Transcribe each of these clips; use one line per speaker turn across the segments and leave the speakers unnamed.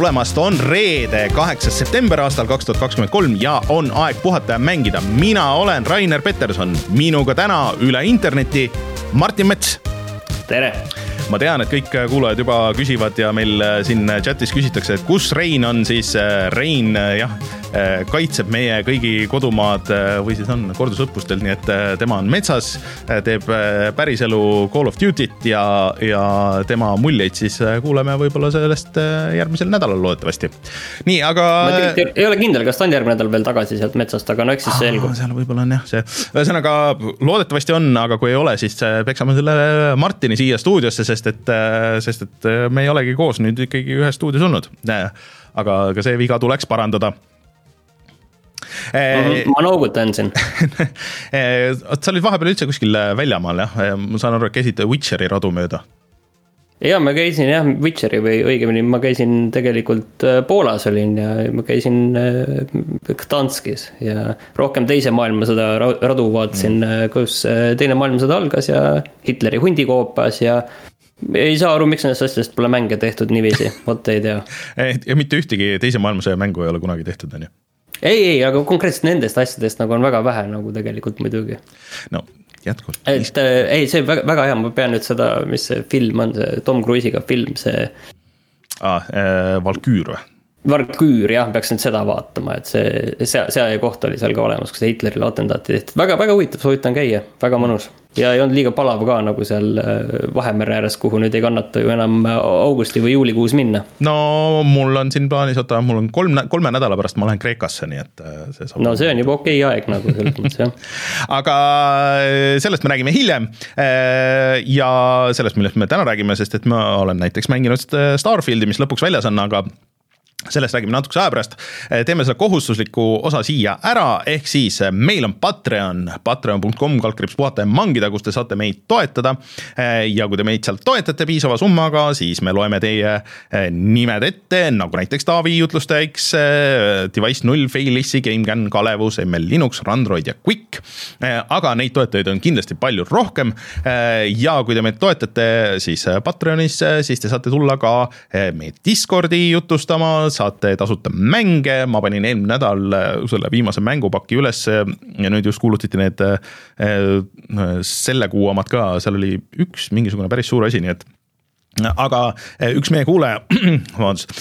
tulemast, on reede, kaheksas september aastal kaks tuhat kakskümmend kolm ja on aeg puhata ja mängida. mina olen Rainer Peterson, minuga täna üle interneti Martin Mets.
tere
ma tean, et kõik kuulajad juba küsivad ja meil siin chatis küsitakse, et kus Rein on, siis äh, Rein äh, jah, äh, kaitseb meie kõigi kodumaad või siis on kordusõppustel, nii et tema on metsas, teeb päriselu Call of Duty't ja, ja tema muljeid siis kuuleme võib-olla sellest järgmisel nädalal loodetavasti. nii, aga.
ma ei ole kindel, kas ta on järgmine nädal veel tagasi sealt metsast, aga no eks siis selgub.
seal võib-olla on jah see, ühesõnaga loodetavasti on, aga kui ei ole, siis peksame selle Martini siia stuudiosse, sest et, äh, sest et äh, me ei olegi koos nüüd ikkagi ühes stuudios olnud. aga ka see viga tuleks parandada
ma noogutan siin
vot sa olid vahepeal üldse kuskil väljamaal jah, ma saan aru, et käisid Witcheri radu mööda
ja ma käisin jah, Witcheri või õigemini ma käisin tegelikult äh, Poolas olin ja ma käisin äh, Gdanskis ja rohkem teise maailmasõda radu vaatasin mm., kus teine maailmasõda algas ja Hitleri hundi koopas ja ei saa aru, miks nendest asjadest pole mänge tehtud niiviisi, vot ei tea.
ja mitte ühtegi teise maailmasõja mängu ei ole kunagi tehtud, on ju?
Ei, ei, aga konkreetselt nendest asjadest nagu on väga vähe nagu tegelikult muidugi.
no jätkuvalt.
et äh, ei, see väga, väga hea, ma pean nüüd seda, mis see film on, see Tom Cruise'iga film, see
ah, äh,. Valküür või?
Valküür jah, peaks nüüd seda vaatama, et see, see, see koht oli seal ka olemas, kus Hitlerile atentaati tehti, väga, väga huvitav, soovitan käia, väga mõnus. ja ei olnud liiga palav ka nagu seal äh, Vahemere ääres, kuhu nüüd ei kannata ju enam augusti või juulikuus minna.
no mul on siin plaanis, oota, mul on kolm, kolme nädala pärast ma lähen Kreekasse, nii et äh,
see saab. no see on juba okei okay aeg nagu selles mõttes jah.
aga äh, sellest me räägime hiljem. ja sellest, millest me täna räägime, sest et ma olen näiteks mänginud Starfieldi, mis lõpuks väljas on, aga sellest räägime natukese aja pärast. teeme selle kohustusliku osa siia ära, ehk siis meil on Patreon, patreon.com, kaldkriips puhata ja mangida, kus te saate meid toetada. ja kui te meid sealt toetate piisava summaga, siis me loeme teie nimed ette, nagu näiteks Taavi jutlustaja X, Device null, Failissi, GameCAN, Kalevus, ML Linux, Randroid ja Quick. aga neid toetajaid on kindlasti palju rohkem. ja kui te meid toetate siis Patreonis, siis te saate tulla ka meie Discordi jutustama saate tasuta mänge, ma panin eelmine nädal äh, selle viimase mängupaki ülesse ja nüüd just kuulutati need äh, selle kuu omad ka, seal oli üks mingisugune päris suur asi, nii et aga äh, üks meie kuulaja, vabandust,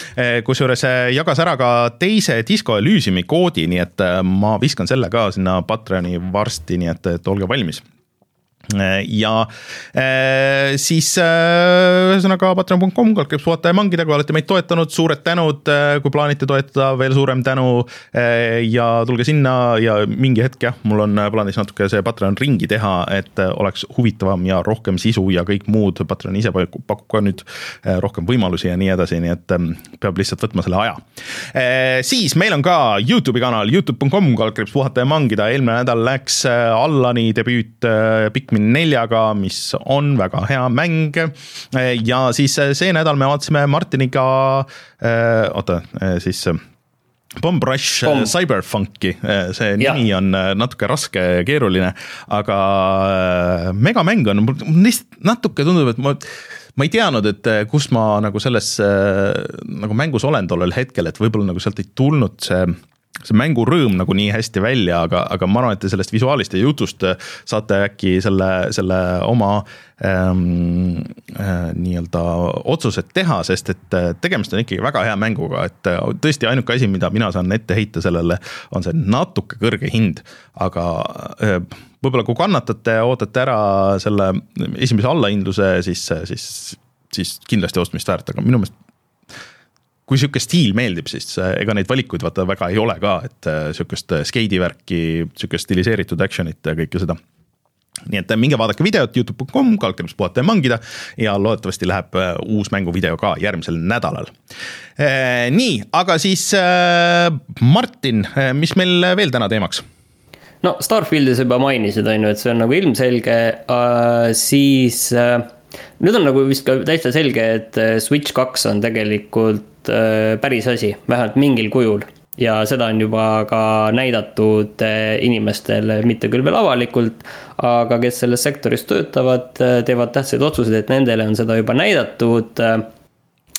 kusjuures jagas ära ka teise Disco Elysiumi koodi, nii et ma viskan selle ka sinna Patreoni varsti, nii et, et olge valmis ja äh, siis äh, ühesõnaga patreon.com, kaldkriips vaataja mangida, kui olete meid toetanud, suured tänud, äh, kui plaanite toetada, veel suurem tänu. ja tulge sinna ja mingi hetk jah, mul on plaanis natuke see Patreon ringi teha, et oleks huvitavam ja rohkem sisu ja kõik muud, Patreon ise pakub ka nüüd rohkem võimalusi ja nii edasi, nii et peab lihtsalt võtma selle aja. siis meil on ka Youtube'i kanal, Youtube.com, kaldkriips puhata ja mangida, eelmine nädal läks Allani debüüt Pikmin Pikmin neljaga, mis on väga hea mäng. ja siis see nädal me vaatasime Martiniga, äh, oota, äh, siis Bomb Rush Bomb. Cyberfunki, see ja. nimi on natuke raske ja keeruline, aga megamäng on, mul lihtsalt natuke tundub, et ma ma ei teadnud, et kus ma nagu selles nagu mängus olen tollel hetkel, et võib-olla nagu sealt ei tulnud see see mängurõõm nagu nii hästi välja, aga, aga ma arvan, et te sellest visuaalist ja jutust äh, saate äkki selle, selle oma ähm, äh, nii-öelda otsused teha, sest et äh, tegemist on ikkagi väga hea mänguga, et äh, tõesti ainuke asi, mida mina saan ette heita sellele, on see natuke kõrge hind, aga äh, võib-olla kui kannatate, ootate ära selle esimese allahindluse, siis, siis, siis kindlasti ostmist väärt, aga minu meelest kui sihuke stiil meeldib, siis äh, ega neid valikuid vaata väga ei ole ka, et äh, sihukest äh, skeidivärki, sihukest stiliseeritud action'it ja kõike seda nii et minge vaadake videot Youtube.com, kaldkriips puhata ja mangida ja loodetavasti läheb uus mänguvideo ka järgmisel nädalal. nii, aga siis Martin, mis meil veel täna teemaks?
no Starfieldi sa juba mainisid, on ju, et see on nagu ilmselge äh,, siis äh, nüüd on nagu vist ka täitsa selge, et Switch kaks on tegelikult päris asi, vähemalt mingil kujul. ja seda on juba ka näidatud äh, inimestele, mitte küll veel avalikult, aga kes selles sektoris töötavad, äh, teevad tähtsaid otsuseid, et nendele on seda juba näidatud.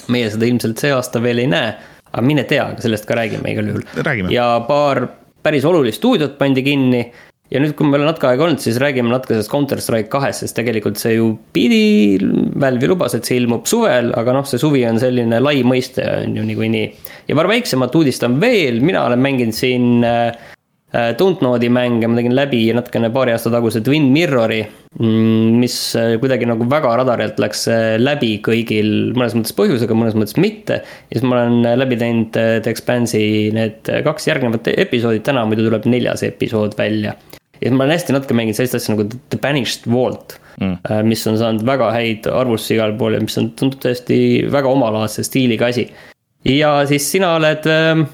meie seda ilmselt see aasta veel ei näe, aga mine tea, sellest ka räägime igal juhul. ja paar päris olulist stuudiot pandi kinni ja nüüd, kui meil on natuke aega olnud, siis räägime natuke sellest Counter Strike kahest, sest tegelikult see ju pidi, Valve'i lubas, et see ilmub suvel, aga noh, see suvi on selline lai mõiste on ju niikuinii. ja paar väiksemat uudist on veel, mina olen mänginud siin äh, Äh, Dontnodi mänge ma tegin läbi natukene paari aasta taguse Twin Mirrori, mm, mis äh, kuidagi nagu väga radarilt läks äh, läbi kõigil, mõnes mõttes põhjusega, mõnes mõttes mitte. ja siis ma olen läbi teinud The Expanse'i need kaks järgnevat episoodi, täna muidu tuleb neljas episood välja. Siis ma olen hästi natuke mänginud sellist asja nagu The Banished Vault mm., mis on saanud väga häid arvustusi igal pool ja mis on, tundub tõesti väga omalaadse stiiliga asi. ja siis sina oled äh,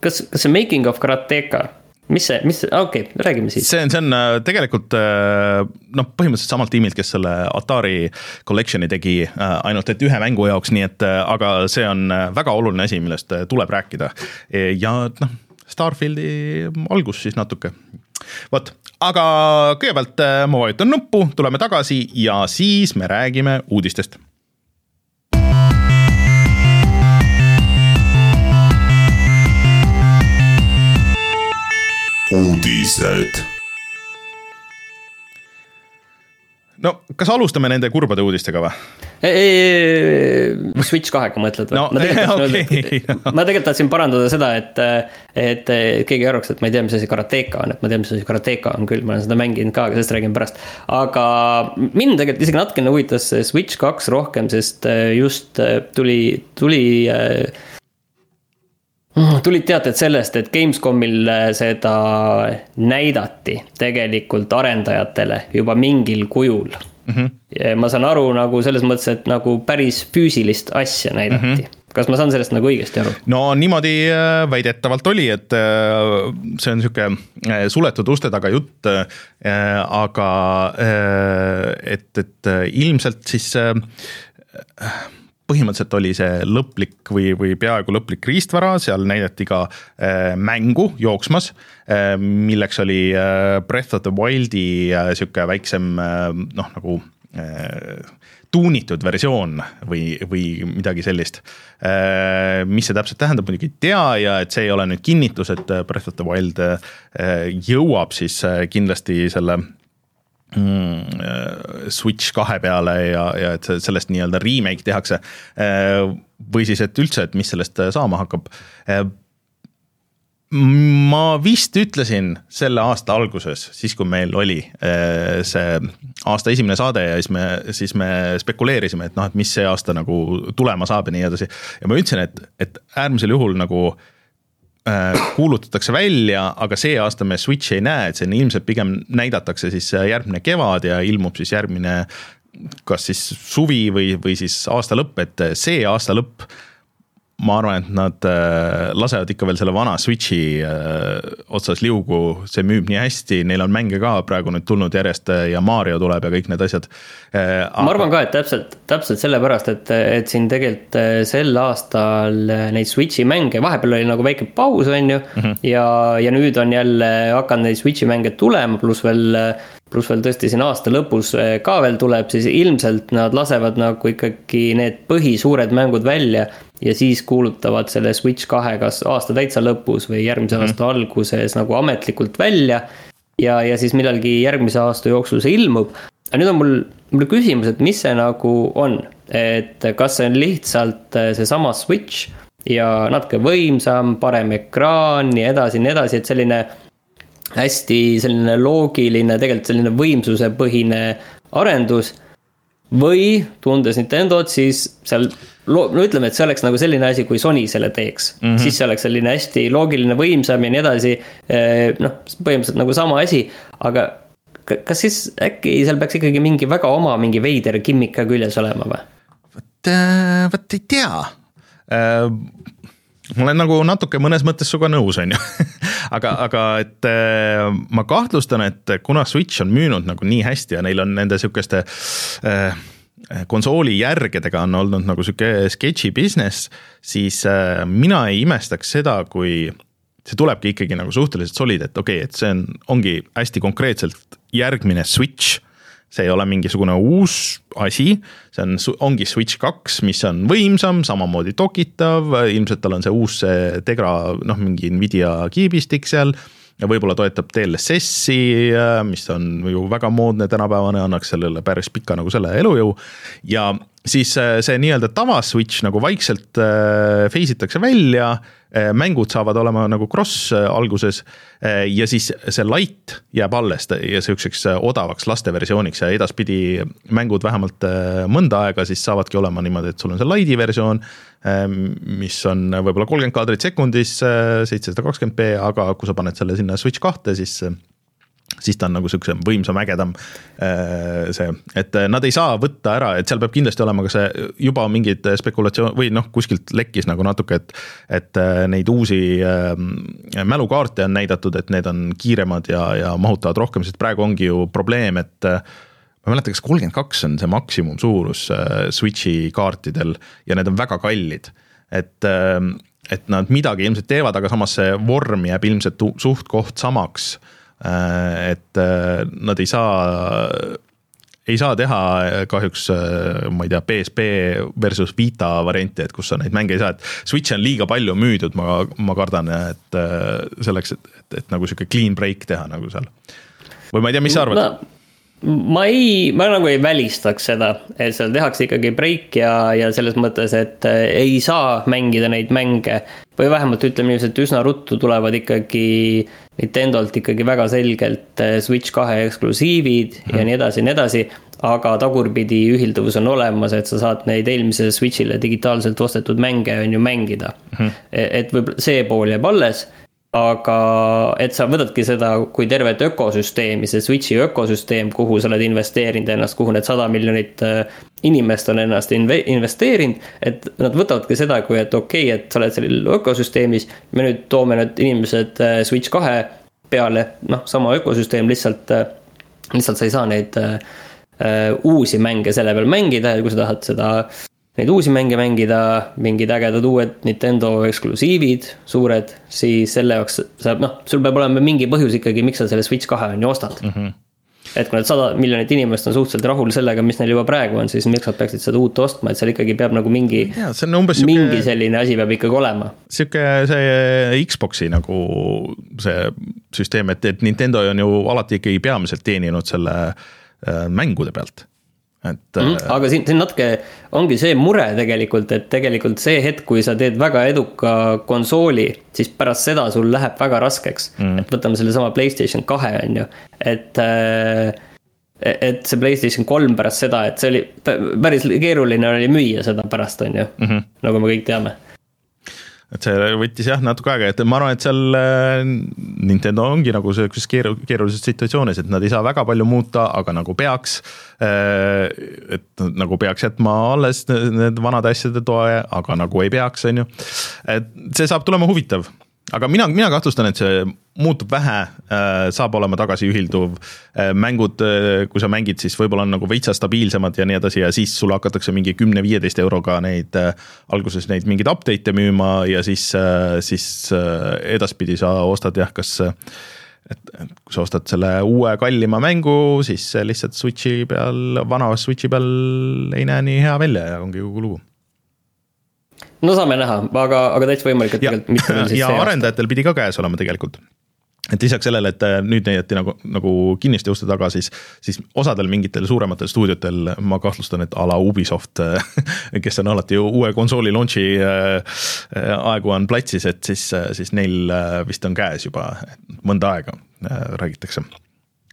kas, kas see Making of Karateka, mis see, mis see, okei okay,, räägime siis.
see on, see on äh, tegelikult äh, noh, põhimõtteliselt samalt tiimilt, kes selle Atari Collection'i tegi äh, ainult et ühe mängu jaoks, nii et aga see on väga oluline asi, millest tuleb rääkida. ja noh, Starfieldi algus siis natuke. vot, aga kõigepealt ma vajutan nuppu, tuleme tagasi ja siis me räägime uudistest uudised. no kas alustame nende kurbade uudistega või?
Switch kahega mõtled või no,? ma tegelikult okay. tahtsin parandada seda, et, et keegi ei arvaks, et ma ei tea, mis asi karateka on, et ma tean, mis asi karateka on küll, ma olen seda mänginud ka, aga sellest räägin pärast. aga mind tegelikult isegi natukene huvitas Switch kaks rohkem, sest just tuli, tuli Mm, tulid teated sellest, et Gamescomil seda näidati tegelikult arendajatele juba mingil kujul mm. -hmm. Ja ma saan aru nagu selles mõttes, et nagu päris füüsilist asja näidati mm. -hmm kas ma saan sellest nagu õigesti aru?
no niimoodi äh, väidetavalt oli, et äh, see on sihuke suletud uste taga jutt, aga et, et ilmselt siis põhimõtteliselt oli see lõplik või, või peaaegu lõplik riistvara, seal näidati ka äh, mängu jooksmas äh,, milleks oli äh, Breath of the Wildi sihuke väiksem noh, nagu tuunitud versioon või, või midagi sellist. Mis see täpselt tähendab, muidugi ei tea ja et see ei ole nüüd kinnitus, et Breath of the Wild jõuab siis kindlasti selle Switch kahe peale ja, ja et sellest nii-öelda remake tehakse. Äh, või siis, et üldse, et mis sellest äh, saama hakkab. ma vist ütlesin selle aasta alguses, siis kui meil oli see aasta esimene saade ja siis me, siis me spekuleerisime, et noh, et mis see aasta nagu tulema saab ja nii edasi. ja ma ütlesin, et, et äärmisel juhul nagu äh, Äh, kuulutatakse välja, aga see aasta me Switch'i ei näe, et see on ilmselt pigem näidatakse siis äh, järgmine kevad ja ilmub siis järgmine kas siis suvi või, või siis aasta lõpp, et see aasta lõpp ma arvan, et nad äh, lasevad ikka veel selle vana Switch'i äh, otsas liugu, see müüb nii hästi, neil on mänge ka praegu nüüd tulnud järjest äh, ja Mario tuleb ja kõik need asjad.
ma arvan ka, et täpselt, täpselt sellepärast, et, et siin tegelikult sel aastal neid Switch'i mänge, vahepeal oli nagu väike paus, on ju mm. -hmm. ja, ja nüüd on jälle hakanud neid Switch'i mänge tulema, pluss veel pluss veel tõesti siin aasta lõpus ka veel tuleb, siis ilmselt nad lasevad nagu ikkagi need põhisuured mängud välja ja siis kuulutavad selle Switch kahe kas aasta täitsa lõpus või järgmise mm aasta alguses nagu ametlikult välja. ja, ja siis millalgi järgmise aasta jooksul see ilmub. aga nüüd on mul, mul küsimus, et mis see nagu on, et kas see on lihtsalt äh, seesama Switch ja natuke võimsam, parem ekraan, nii edasi, nii edasi, et selline hästi selline loogiline, tegelikult selline võimsusepõhine arendus või tundes Nintendot, siis seal no ütleme, et see oleks nagu selline asi, kui Sony selle teeks mm, -hmm. siis see oleks selline hästi loogiline, võimsam ja nii edasi. Noh, põhimõtteliselt nagu sama asi, aga kas siis äkki seal peaks ikkagi mingi väga oma mingi veider gimmick ka küljes olema või?
vot, äh, vot ei tea ma olen nagu natuke mõnes mõttes sinuga nõus, on ju aga, aga et äh, ma kahtlustan, et kuna Switch on müünud nagu nii hästi ja neil on nende sihukeste äh, konsooli järgedega on olnud nagu sihuke sketši business, siis äh, mina ei imestaks seda, kui see tulebki ikkagi nagu suhteliselt solid, et okei okay,, et see on, ongi hästi konkreetselt järgmine Switch see ei ole mingisugune uus asi, see on, ongi Switch kaks, mis on võimsam, samamoodi dokitav, ilmselt tal on see uus see Tegra noh, mingi Nvidia kiibistik seal ja võib-olla toetab DLSS-i, mis on ju väga moodne tänapäevane, annaks sellele päris pika nagu selle elujõu. ja siis äh, see nii-öelda tava Switch nagu vaikselt äh, phase itakse välja Äh, mängud saavad olema nagu cross äh, alguses äh, ja siis see light jääb alles ja sihukeseks odavaks lasteversiooniks ja edaspidi mängud vähemalt mõnda aega siis saavadki olema niimoodi, et sul on see light'i versioon, mis on võib-olla kolmkümmend kaadrit sekundis, seitsesada kakskümmend B, aga kui sa paned selle sinna Switch kahte, siis siis ta on nagu sihukesem võimsam, ägedam äh, see, et äh, nad ei saa võtta ära, et seal peab kindlasti olema ka see juba mingid spekulatsioon või noh, kuskilt lekkis nagu natuke, et. et äh, neid uusi mälukaarte on näidatud, et need on kiiremad ja, ja mahutavad rohkem, sest praegu ongi ju probleem, et ma ei mäleta, kas kolmkümmend kaks on see maksimumsuurus Switch'i kaartidel ja need on väga kallid, et et nad midagi ilmselt teevad, aga samas see vorm jääb ilmselt suht-koht samaks Äh, et äh, nad ei saa, ei saa teha kahjuks, äh, ma ei tea, PSP versus Vita varianti, et kus sa neid mänge ei saa, et Switch'i on liiga palju müüdud, ma, ma kardan, et selleks, et, et, et nagu sihuke clean break teha nagu seal. või ma ei tea, mis sa arvad no.?
ma ei, ma nagu ei välistaks seda, et seal tehakse ikkagi break ja, ja selles mõttes, et ei saa mängida neid mänge. või vähemalt ütleme et üsna ruttu tulevad ikkagi Nintendolt ikkagi väga selgelt eh, Switch kahe eksklusiivid mm. ja mhm. nii edasi ja nii edasi. aga tagurpidi ühilduvus on olemas, et sa saad neid eelmisele Switch'ile digitaalselt ostetud mänge on ju mängida mm. -hmm. et võib-olla see pool jääb alles aga et sa võtadki seda kui tervet ökosüsteemi, see Switch'i ökosüsteem, kuhu sa oled investeerinud ennast, kuhu need sada miljonit äh, inimest on ennast inve-, investeerinud. et nad võtavadki seda, kui et okei okay,, et sa oled seal ökosüsteemis, me nüüd toome need inimesed äh, Switch kahe peale, noh, sama ökosüsteem, lihtsalt, äh, lihtsalt sa ei saa neid uusi mänge selle peal mängida ja kui sa tahad seda neid uusi mänge mängida, mingid ägedad uued Nintendo eksklusiivid, suured, siis selle jaoks saab, noh, sul peab olema mingi põhjus ikkagi, miks sa selle Switch kahe on ju ostad mm. -hmm. et kui need sada miljonit inimest on suhteliselt rahul sellega, mis neil juba praegu on, siis miks nad peaksid seda uut ostma, et seal ikkagi peab nagu mingi. mingi süke, selline asi peab ikkagi olema.
sihuke see Xbox'i nagu see süsteem, et, et Nintendo on ju alati ikkagi peamiselt teeninud selle äh, mängude pealt et
mm,. aga siin, siin natuke ongi see mure tegelikult, et tegelikult see hetk, kui sa teed väga eduka konsooli, siis pärast seda sul läheb väga raskeks. Mm.. et võtame sellesama Playstation kahe, on ju, et äh, et see Playstation kolm pärast seda, et see oli päris keeruline oli müüa seda pärast, on ju. Mm, -hmm. nagu me kõik teame
et see võttis jah natuke aega, et ma arvan, et seal äh, Nintendo ongi nagu sihukeses keeru-, keerulises situatsioonis, et nad ei saa väga palju muuta, aga nagu peaks. Äh, et nagu peaks jätma alles need vanade asjade toe, aga nagu ei peaks, on ju. et see saab tulema huvitav aga mina, mina kahtlustan, et see muutub vähe, äh, saab olema tagasiühilduv. Äh, mängud, äh, kui sa mängid, siis võib-olla on nagu veitsa stabiilsemad ja nii edasi ja siis sulle hakatakse mingi kümne-viieteist euroga neid, alguses neid mingeid update'e müüma ja siis, siis edaspidi sa ostad jah, kas et, kui sa ostad selle uue kallima mängu, siis lihtsalt Switch'i peal, vana Switch'i peal ei näe nii hea välja ja ongi kogu lugu
no saame näha, aga, aga täitsa võimalik, et
tegelikult mitte veel siis ja arendajatel pidi ka käes olema tegelikult et lisaks sellele, et äh, nüüd näidati nagu, nagu kinniste uste taga, siis, siis osadel mingitel suurematel stuudiotel ma kahtlustan, et a la Ubisoft, äh, kes on alati uue konsooli launch'i äh, aegu on platsis, et siis, siis neil vist on käes juba mõnda aega, räägitakse.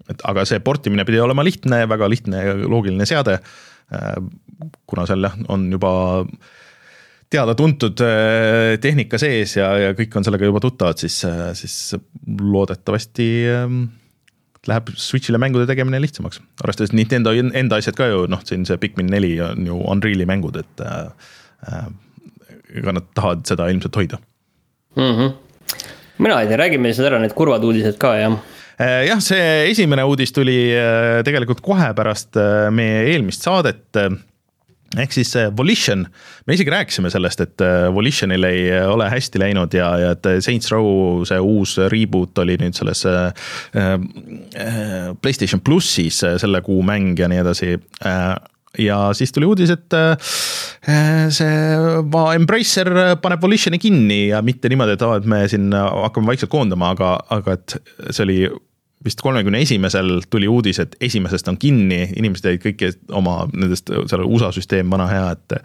et aga see portimine pidi olema lihtne, väga lihtne ja loogiline seade. kuna seal jah, on juba teada-tuntud äh, tehnika sees ja, ja kõik on sellega juba tuttavad, siis, äh, siis loodetavasti ähm, läheb Switch'ile mängude tegemine lihtsamaks. arvestades Nintendo enda asjad ka ju, noh, siin see Pikmin neli on ju Unreal'i mängud, et äh, äh, ega nad tahavad seda ilmselt hoida
mm. -hmm. mina ei tea, räägime siis ära need kurvad uudised ka, jah
jah, see esimene uudis tuli tegelikult kohe pärast meie eelmist saadet ehk siis see Volition, me isegi rääkisime sellest, et äh, Volitionil ei ole hästi läinud ja, ja et Saints Row see uus reboot oli nüüd selles Playstation plussis selle kuu mäng ja nii edasi. Ja siis tuli uudis, et see Embracer paneb Volitioni kinni ja mitte niimoodi, et aa, et me siin hakkame vaikselt koondama, aga, aga et see oli vist kolmekümne esimesel tuli uudis, et esimesest on kinni, inimesed jäid kõiki oma nendest, seal USA süsteem, vana hea, et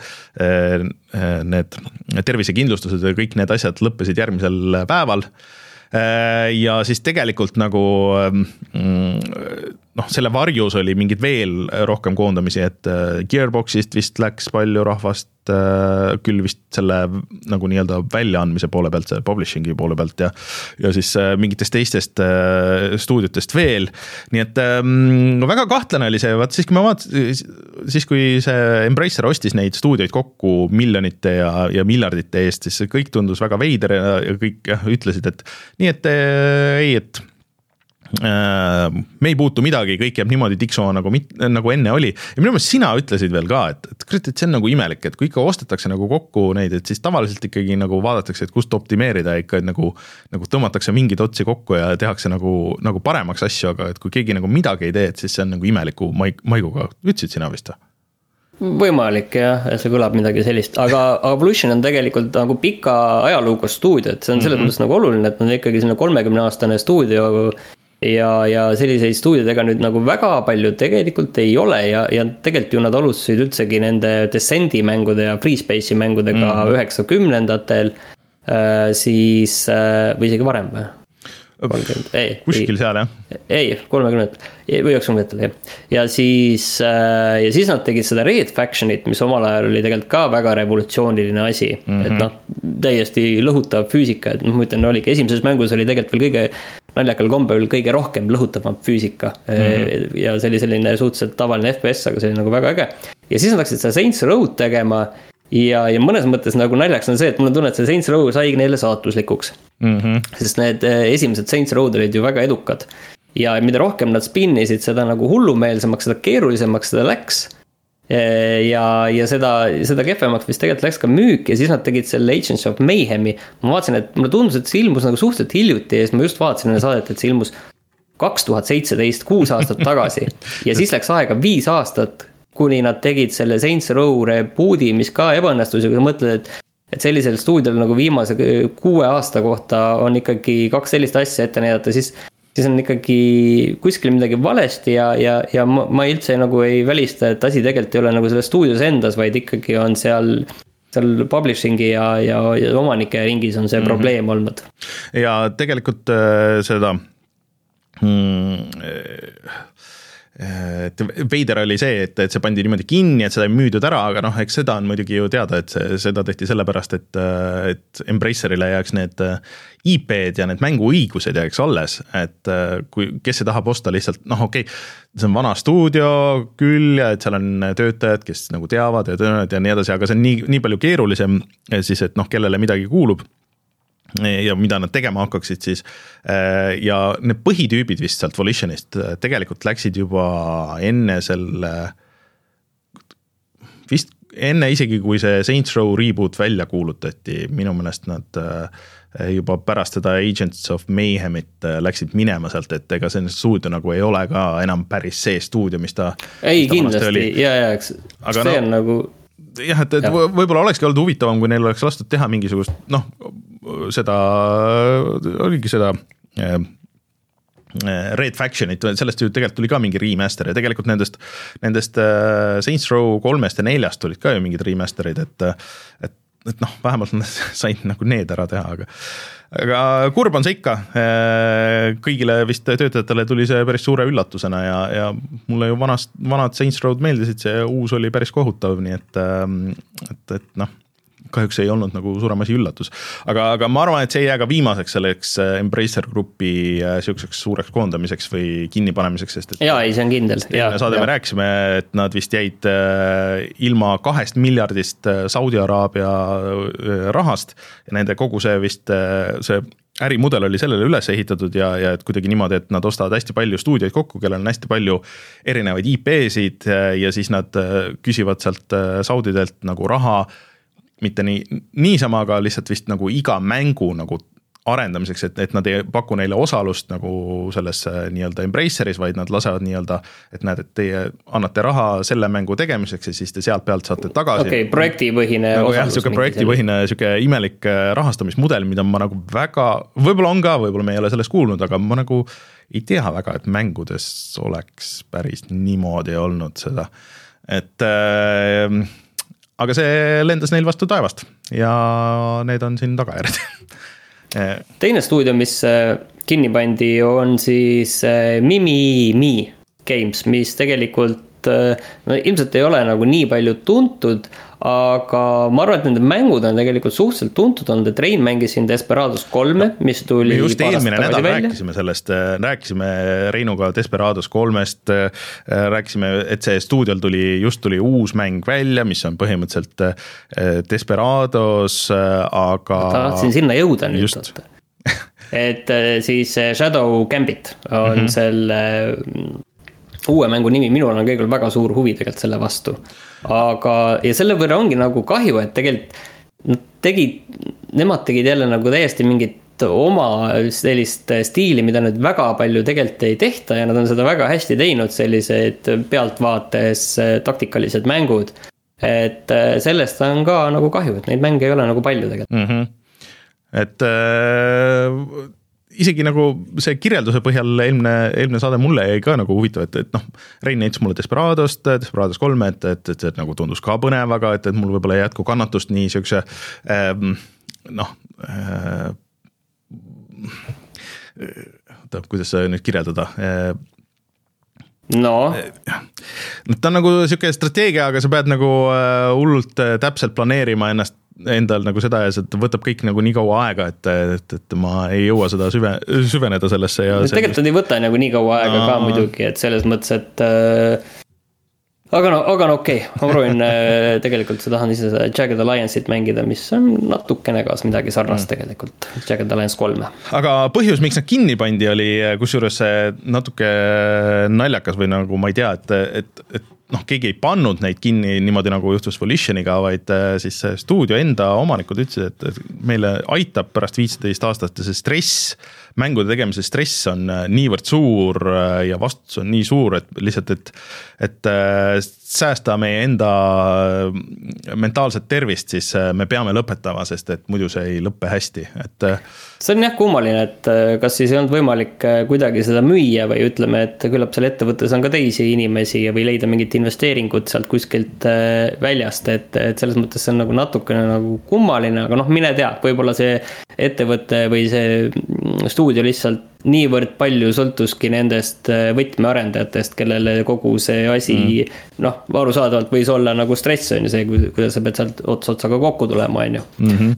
eh, need tervisekindlustused ja kõik need asjad lõppesid järgmisel päeval. Eh, ja siis tegelikult nagu mm, noh, selle varjus oli mingeid veel rohkem koondamisi, et eh, Gearboxist vist läks palju rahvast, Äh, küll vist selle nagu nii-öelda väljaandmise poole pealt, selle publishing'i poole pealt ja ja siis äh, mingitest teistest äh, stuudiotest veel. nii et ähm, väga kahtlane oli see, vaat siis, kui ma vaatasin, siis kui see Embracer ostis neid stuudioid kokku miljonite ja, ja miljardite eest, siis see kõik tundus väga veider ja, ja kõik jah, ütlesid, et nii, et ei, et Äh, me ei puutu midagi, kõik jääb niimoodi tiksuma nagu, nagu enne oli. ja minu meelest sina ütlesid veel ka, et, et kurat, et see on nagu imelik, et kui ikka ostetakse nagu kokku neid, et siis tavaliselt ikkagi nagu vaadatakse, et kust optimeerida ikka nagu. nagu tõmmatakse mingeid otsi kokku ja tehakse nagu, nagu paremaks asju, aga et kui keegi nagu midagi ei tee, et siis see on nagu imeliku maig-, maiguga, ütlesid sina vist või?
võimalik jah, see kõlab midagi sellist, aga, aga Evolution on tegelikult nagu pika ajalooga stuudio, et see on selles mm -hmm. mõttes nagu oluline, et nad ikkagi selline kolmekümne aastane stuudio ja, ja selliseid stuudiodega nüüd nagu väga palju tegelikult ei ole ja, ja tegelikult ju nad alustasid üldsegi nende Descendi mängude ja Free Space'i mängudega mhm. üheksakümnendatel mm. -hmm. siis, äh, või isegi varem või?
kolmkümmend, ei. kuskil seal jah?
ei, kolmekümnendatel või üheksakümnendatel jah. ja siis, äh, ja siis nad tegid seda Red Factionit, mis omal ajal oli tegelikult ka väga revolutsiooniline asi mm. -hmm. et noh, täiesti lõhutav füüsika, et noh, ma ütlen, oligi esimeses mängus oli tegelikult veel kõige naljakal kombel kõige rohkem lõhutavam füüsika mm. -hmm. ja see oli selline suhteliselt tavaline FPS, aga see oli nagu väga äge. ja siis nad hakkasid seda Saints Row'd tegema ja, ja mõnes mõttes nagu naljaks on see, et mul on tunne, et see Saints Row saigi neile saatuslikuks mm. -hmm. sest need eh, esimesed Saints Row'd olid ju väga edukad. ja mida rohkem nad spinnisid, seda nagu hullumeelsemaks, seda keerulisemaks seda läks ja, ja seda, seda kehvemaks vist tegelikult läks ka müük ja siis nad tegid selle Agents of Mayhem'i. ma vaatasin, et mulle tundus, et see ilmus nagu suhteliselt hiljuti ja siis ma just vaatasin enne saadet, et see ilmus kaks tuhat seitseteist, kuus aastat tagasi. ja siis läks aega viis aastat, kuni nad tegid selle Saints Row reboot'i, mis ka ebaõnnestus ja kui sa mõtled, et et sellisel stuudiol nagu viimase kuue aasta kohta on ikkagi kaks sellist asja ette näidata, siis siis on ikkagi kuskil midagi valesti ja, ja, ja ma, ma üldse nagu ei välista, et asi tegelikult ei ole nagu selles stuudios endas, vaid ikkagi on seal seal publishing'i ja, ja, ja omanike ringis on see mm -hmm. probleem olnud.
ja tegelikult äh, seda mm, et veider oli see, et, et see pandi niimoodi kinni, et seda ei müüdud ära, aga noh, eks seda on muidugi ju teada, et see, seda tehti sellepärast, et, et Embracerile jääks need IP-d ja need mänguõigused jääks alles, et kui, kes see tahab osta lihtsalt, noh, okei okay,, see on vana stuudio küll ja et seal on töötajad, kes nagu teavad ja töötavad ja nii edasi, aga see on nii, nii palju keerulisem siis, et noh, kellele midagi kuulub ja mida nad tegema hakkaksid siis. Äh, ja need põhitüübid vist sealt Volitionist äh, tegelikult läksid juba enne selle, vist enne isegi, kui see Saints Row reboot välja kuulutati, minu meelest nad äh, juba pärast seda Agents of Mayhemit läksid minema sealt, et ega see stuudio nagu ei ole ka enam päris see stuudio, mis ta.
ei, kindlasti ja, ja eks Aga see no, on nagu
jah, et, et võib-olla olekski olnud huvitavam, kui neil oleks lastud teha mingisugust noh, seda, oligi seda äh, Red Factionit, sellest ju tegelikult tuli ka mingi remaster ja tegelikult nendest, nendest äh, Saints Row kolmest ja neljast tulid ka ju mingid remaster'id, et, et, et noh, vähemalt nad said nagu need ära teha, aga aga kurb on see ikka, äh, kõigile vist töötajatele tuli see päris suure üllatusena ja, ja mulle ju vanast, vanad Saints Row'd meeldisid, see uus oli päris kohutav, nii et, et, et noh kahjuks ei olnud nagu suurem asi üllatus. aga, aga ma arvan, et see ei jää ka viimaseks selleks äh, Embracer Grupi äh, sihukeseks suureks koondamiseks või kinnipanemiseks, sest
et. jaa, ei, see on kindel.
saade me rääkisime, et nad vist jäid äh, ilma kahest miljardist Saudi Araabia rahast ja nende kogu see vist, see ärimudel oli sellele üles ehitatud ja, ja et kuidagi niimoodi, et nad ostavad hästi palju stuudioid kokku, kellel on hästi palju erinevaid IP-sid ja siis nad küsivad sealt Saudidelt nagu raha mitte nii, niisama, aga lihtsalt vist nagu iga mängu nagu arendamiseks, et, et nad ei paku neile osalust nagu selles nii-öelda Embraceris, vaid nad lasevad nii-öelda, et näed, et teie annate raha selle mängu tegemiseks ja siis te sealt pealt saate tagasi.
okei okay,, projektipõhine
nagu jah, sihuke projektipõhine sihuke imelik äh, rahastamismudel, mida ma nagu väga, võib-olla on ka, võib-olla me ei ole sellest kuulnud, aga ma nagu ei tea väga, et mängudes oleks päris niimoodi olnud seda, et äh, aga see lendas neil vastu taevast ja need on siin tagajärjed
teine stuudio, mis äh, kinni pandi, on siis äh, Mimi Games, mis tegelikult no ilmselt ei ole nagu nii palju tuntud, aga ma arvan, et nende mängud on tegelikult suhteliselt tuntud olnud, et Rein mängis siin Desperados kolme, mis tuli.
me just eelmine nädal välja. rääkisime sellest, rääkisime Reinuga Desperados kolmest, rääkisime, et see stuudiol tuli, just tuli uus mäng välja, mis on põhimõtteliselt Desperados, aga.
tahtsin sinna jõuda nüüd just et siis Shadow Gambit on mm -hmm. selle uue mängu nimi, minul on kõigil väga suur huvi tegelikult selle vastu. aga, ja selle võrra ongi nagu kahju, et tegelikult nad tegid, nemad tegid jälle nagu täiesti mingit oma sellist stiili, mida nüüd väga palju tegelikult ei tehta ja nad on seda väga hästi teinud, sellised pealtvaates taktikalised mängud. et sellest on ka nagu kahju, et neid mänge ei ole nagu palju tegelikult mm. -hmm.
et äh isegi nagu see kirjelduse põhjal eelmine, eelmine saade mulle jäi ka nagu huvitav, et, et noh, Rein näitas mulle Desperadost, Desperados kolme, et, et, et see nagu tundus ka põnev, aga et, et mul võib-olla ei jätku kannatust nii siukse ähm, noh äh,. oota, kuidas nüüd kirjeldada äh,
no.
ta on nagu sihuke strateegia, aga sa pead nagu äh, hullult äh, täpselt planeerima ennast endal nagu seda ja see võtab kõik nagu nii kaua aega, et, et, et ma ei jõua seda süve, süveneda sellesse ja.
tegelikult nad ei võta nagu nii kaua aega Aa. ka muidugi, et selles mõttes, et äh, aga no, aga no okei okay., ma proovin äh, tegelikult sa tahan ise seda Jagged Alliance'it mängida, mis on natukene kaasa midagi sarnast mm. tegelikult, Jagged Alliance kolme.
aga põhjus, miks nad kinni pandi, oli kusjuures natuke naljakas või nagu ma ei tea, et, et, et noh, keegi ei pannud neid kinni niimoodi, nagu juhtus Volitioniga, vaid äh, siis stuudio enda omanikud ütlesid, et meile aitab pärast viisteist aastat see stress, mängude tegemise stress on äh, niivõrd suur äh, ja vastutus on nii suur, et lihtsalt, et, et säästa meie enda mentaalset tervist, siis me peame lõpetama, sest et muidu see ei lõpe hästi, et
see on jah kummaline, et äh, kas siis ei olnud võimalik äh, kuidagi seda müüa või ütleme, et küllap seal ettevõttes on ka teisi inimesi või leida mingit investeeringut sealt kuskilt äh, väljast, et, et selles mõttes see on nagu natukene nagu kummaline, aga noh, mine tea, võib-olla see ettevõte või see stuudio lihtsalt niivõrd palju sõltuski nendest võtmearendajatest, kellele kogu see asi mm. noh, arusaadavalt võis olla nagu stress on ju see, kuidas sa pead sealt ots otsaga kokku tulema, on ju
mhm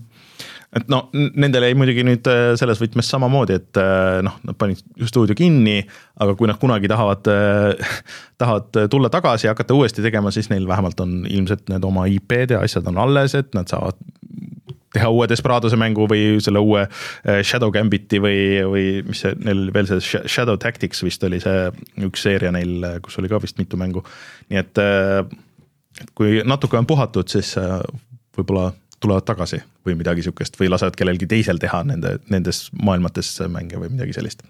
et no nendel jäi muidugi nüüd äh, selles võtmes samamoodi, et äh, noh, nad panid stuudio kinni, aga kui nad kunagi tahavad, äh, tahavad tulla tagasi ja hakata uuesti tegema, siis neil vähemalt on ilmselt need oma IP-d ja asjad on alles, et nad saavad teha uue Desperadose mängu või selle uue Shadow Gambiti või, või mis see neil veel see Shadow Tactics vist oli see üks seeria neil, kus oli ka vist mitu mängu. nii et kui natuke on puhatud, siis võib-olla tulevad tagasi või midagi sihukest või lasevad kellelgi teisel teha nende, nendes maailmates mänge või midagi sellist.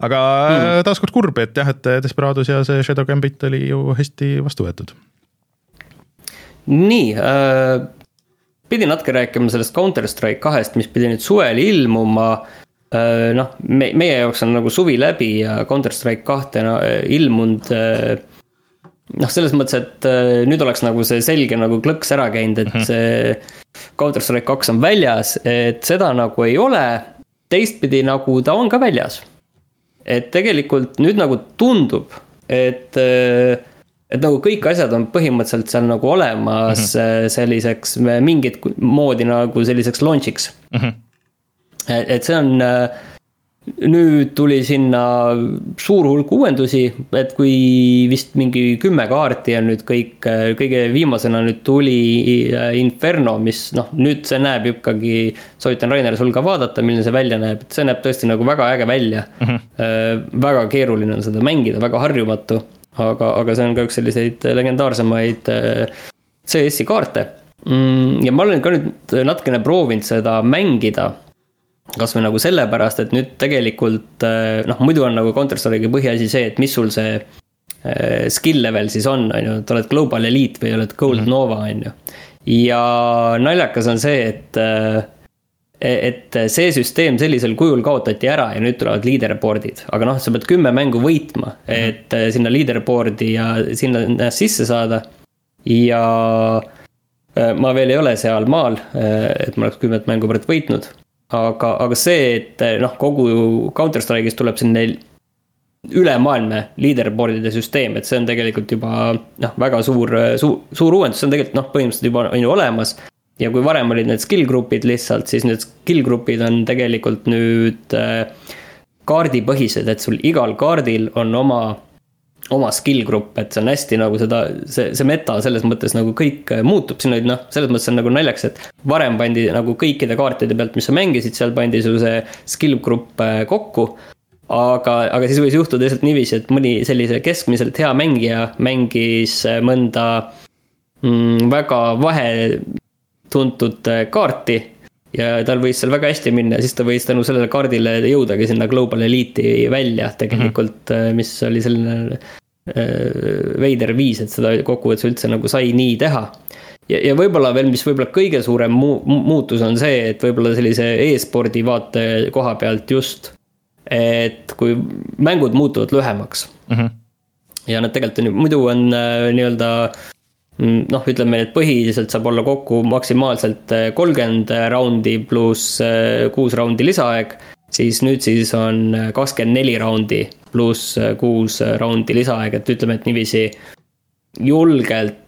aga mm. taaskord kurb, et jah, et Desperados ja see Shadow Gambit oli ju hästi vastu võetud.
nii äh,, pidin natuke rääkima sellest Counter Strike kahest, mis pidi nüüd suvel ilmuma äh,. noh, me, meie jaoks on nagu suvi läbi ja Counter Strike kahte no, ilmunud äh, noh, selles mõttes, et äh, nüüd oleks nagu see selge nagu klõks ära käinud, et mhm. see Counter Strike kaks on väljas, et seda nagu ei ole. teistpidi nagu ta on ka väljas. et tegelikult nüüd nagu tundub, et, äh, et nagu kõik asjad on põhimõtteliselt seal nagu olemas mm -hmm. selliseks mingit moodi nagu selliseks launch'iks mm. -hmm. et, et see on nüüd tuli sinna suur hulk uuendusi, et kui vist mingi kümme kaarti on nüüd kõik, kõige viimasena nüüd tuli äh, Inferno, mis noh, nüüd see näeb ikkagi, soovitan Rainer sul ka vaadata, milline see välja näeb, et see näeb tõesti nagu väga äge välja mm. -hmm. väga keeruline on seda mängida, väga harjumatu, aga, aga see on ka üks selliseid legendaarsemaid äh, CS-i kaarte. Mm, ja ma olen ka nüüd natukene proovinud seda mängida kasvõi nagu sellepärast, et nüüd tegelikult eh, noh, muidu on nagu Counter Strike'i põhiasi see, et mis sul see äh, skill level siis on, on ju, et oled Global Elite või oled Gold mm -hmm. Nova, on ju. ja naljakas on see, et äh, et see süsteem sellisel kujul kaotati ära ja nüüd tulevad leaderboard'id, aga noh, sa pead kümme mängu võitma -hmm. et sinna leaderboard'i ja sinna ennast sisse saada. ja ma veel ei ole seal maal, et ma oleks kümmet mängu praegu võitnud aga, aga see, et noh, kogu Counter Strike'is tuleb selline ülemaailmne leaderboard'ide süsteem, et see on tegelikult juba noh, väga suur, suur, suur uuendus, see on tegelikult noh, põhimõtteliselt juba on ju olemas. Ja kui varem olid need skill grupid lihtsalt, siis need skill grupid on tegelikult nüüd äh, kaardipõhised, et sul igal kaardil on oma oma skill grupp, et see on hästi nagu seda, see, see meta selles mõttes nagu kõik äh, muutub, siin olid noh, selles mõttes on nagu naljakas, et varem pandi nagu kõikide kaartide pealt, mis sa mängisid, seal pandi su see skill grupp äh, kokku. aga, aga siis võis juhtuda lihtsalt niiviisi, et mõni sellise keskmiselt hea mängija mängis mõnda mm, väga vahetuntud kaarti ja tal võis seal väga hästi minna ja siis ta võis tänu sellele kaardile jõudagi sinna Global Elite'i välja tegelikult mm, -hmm. mis oli selline äh, veider viis, et seda kokkuvõttes üldse nagu sai nii teha. ja, ja võib-olla veel, mis võib-olla kõige suurem mu muutus on see, et võib-olla sellise e-spordi vaate koha pealt just. et kui mängud muutuvad lühemaks mm. -hmm. ja nad tegelikult on ju, muidu on äh, nii-öelda Mm, noh, ütleme, et põhiliselt saab olla kokku maksimaalselt eh, kolmkümmend raundi pluss eh, kuus raundi lisaaeg. siis nüüd siis on kakskümmend neli raundi pluss kuus raundi lisaaeg, et ütleme, et niiviisi julgelt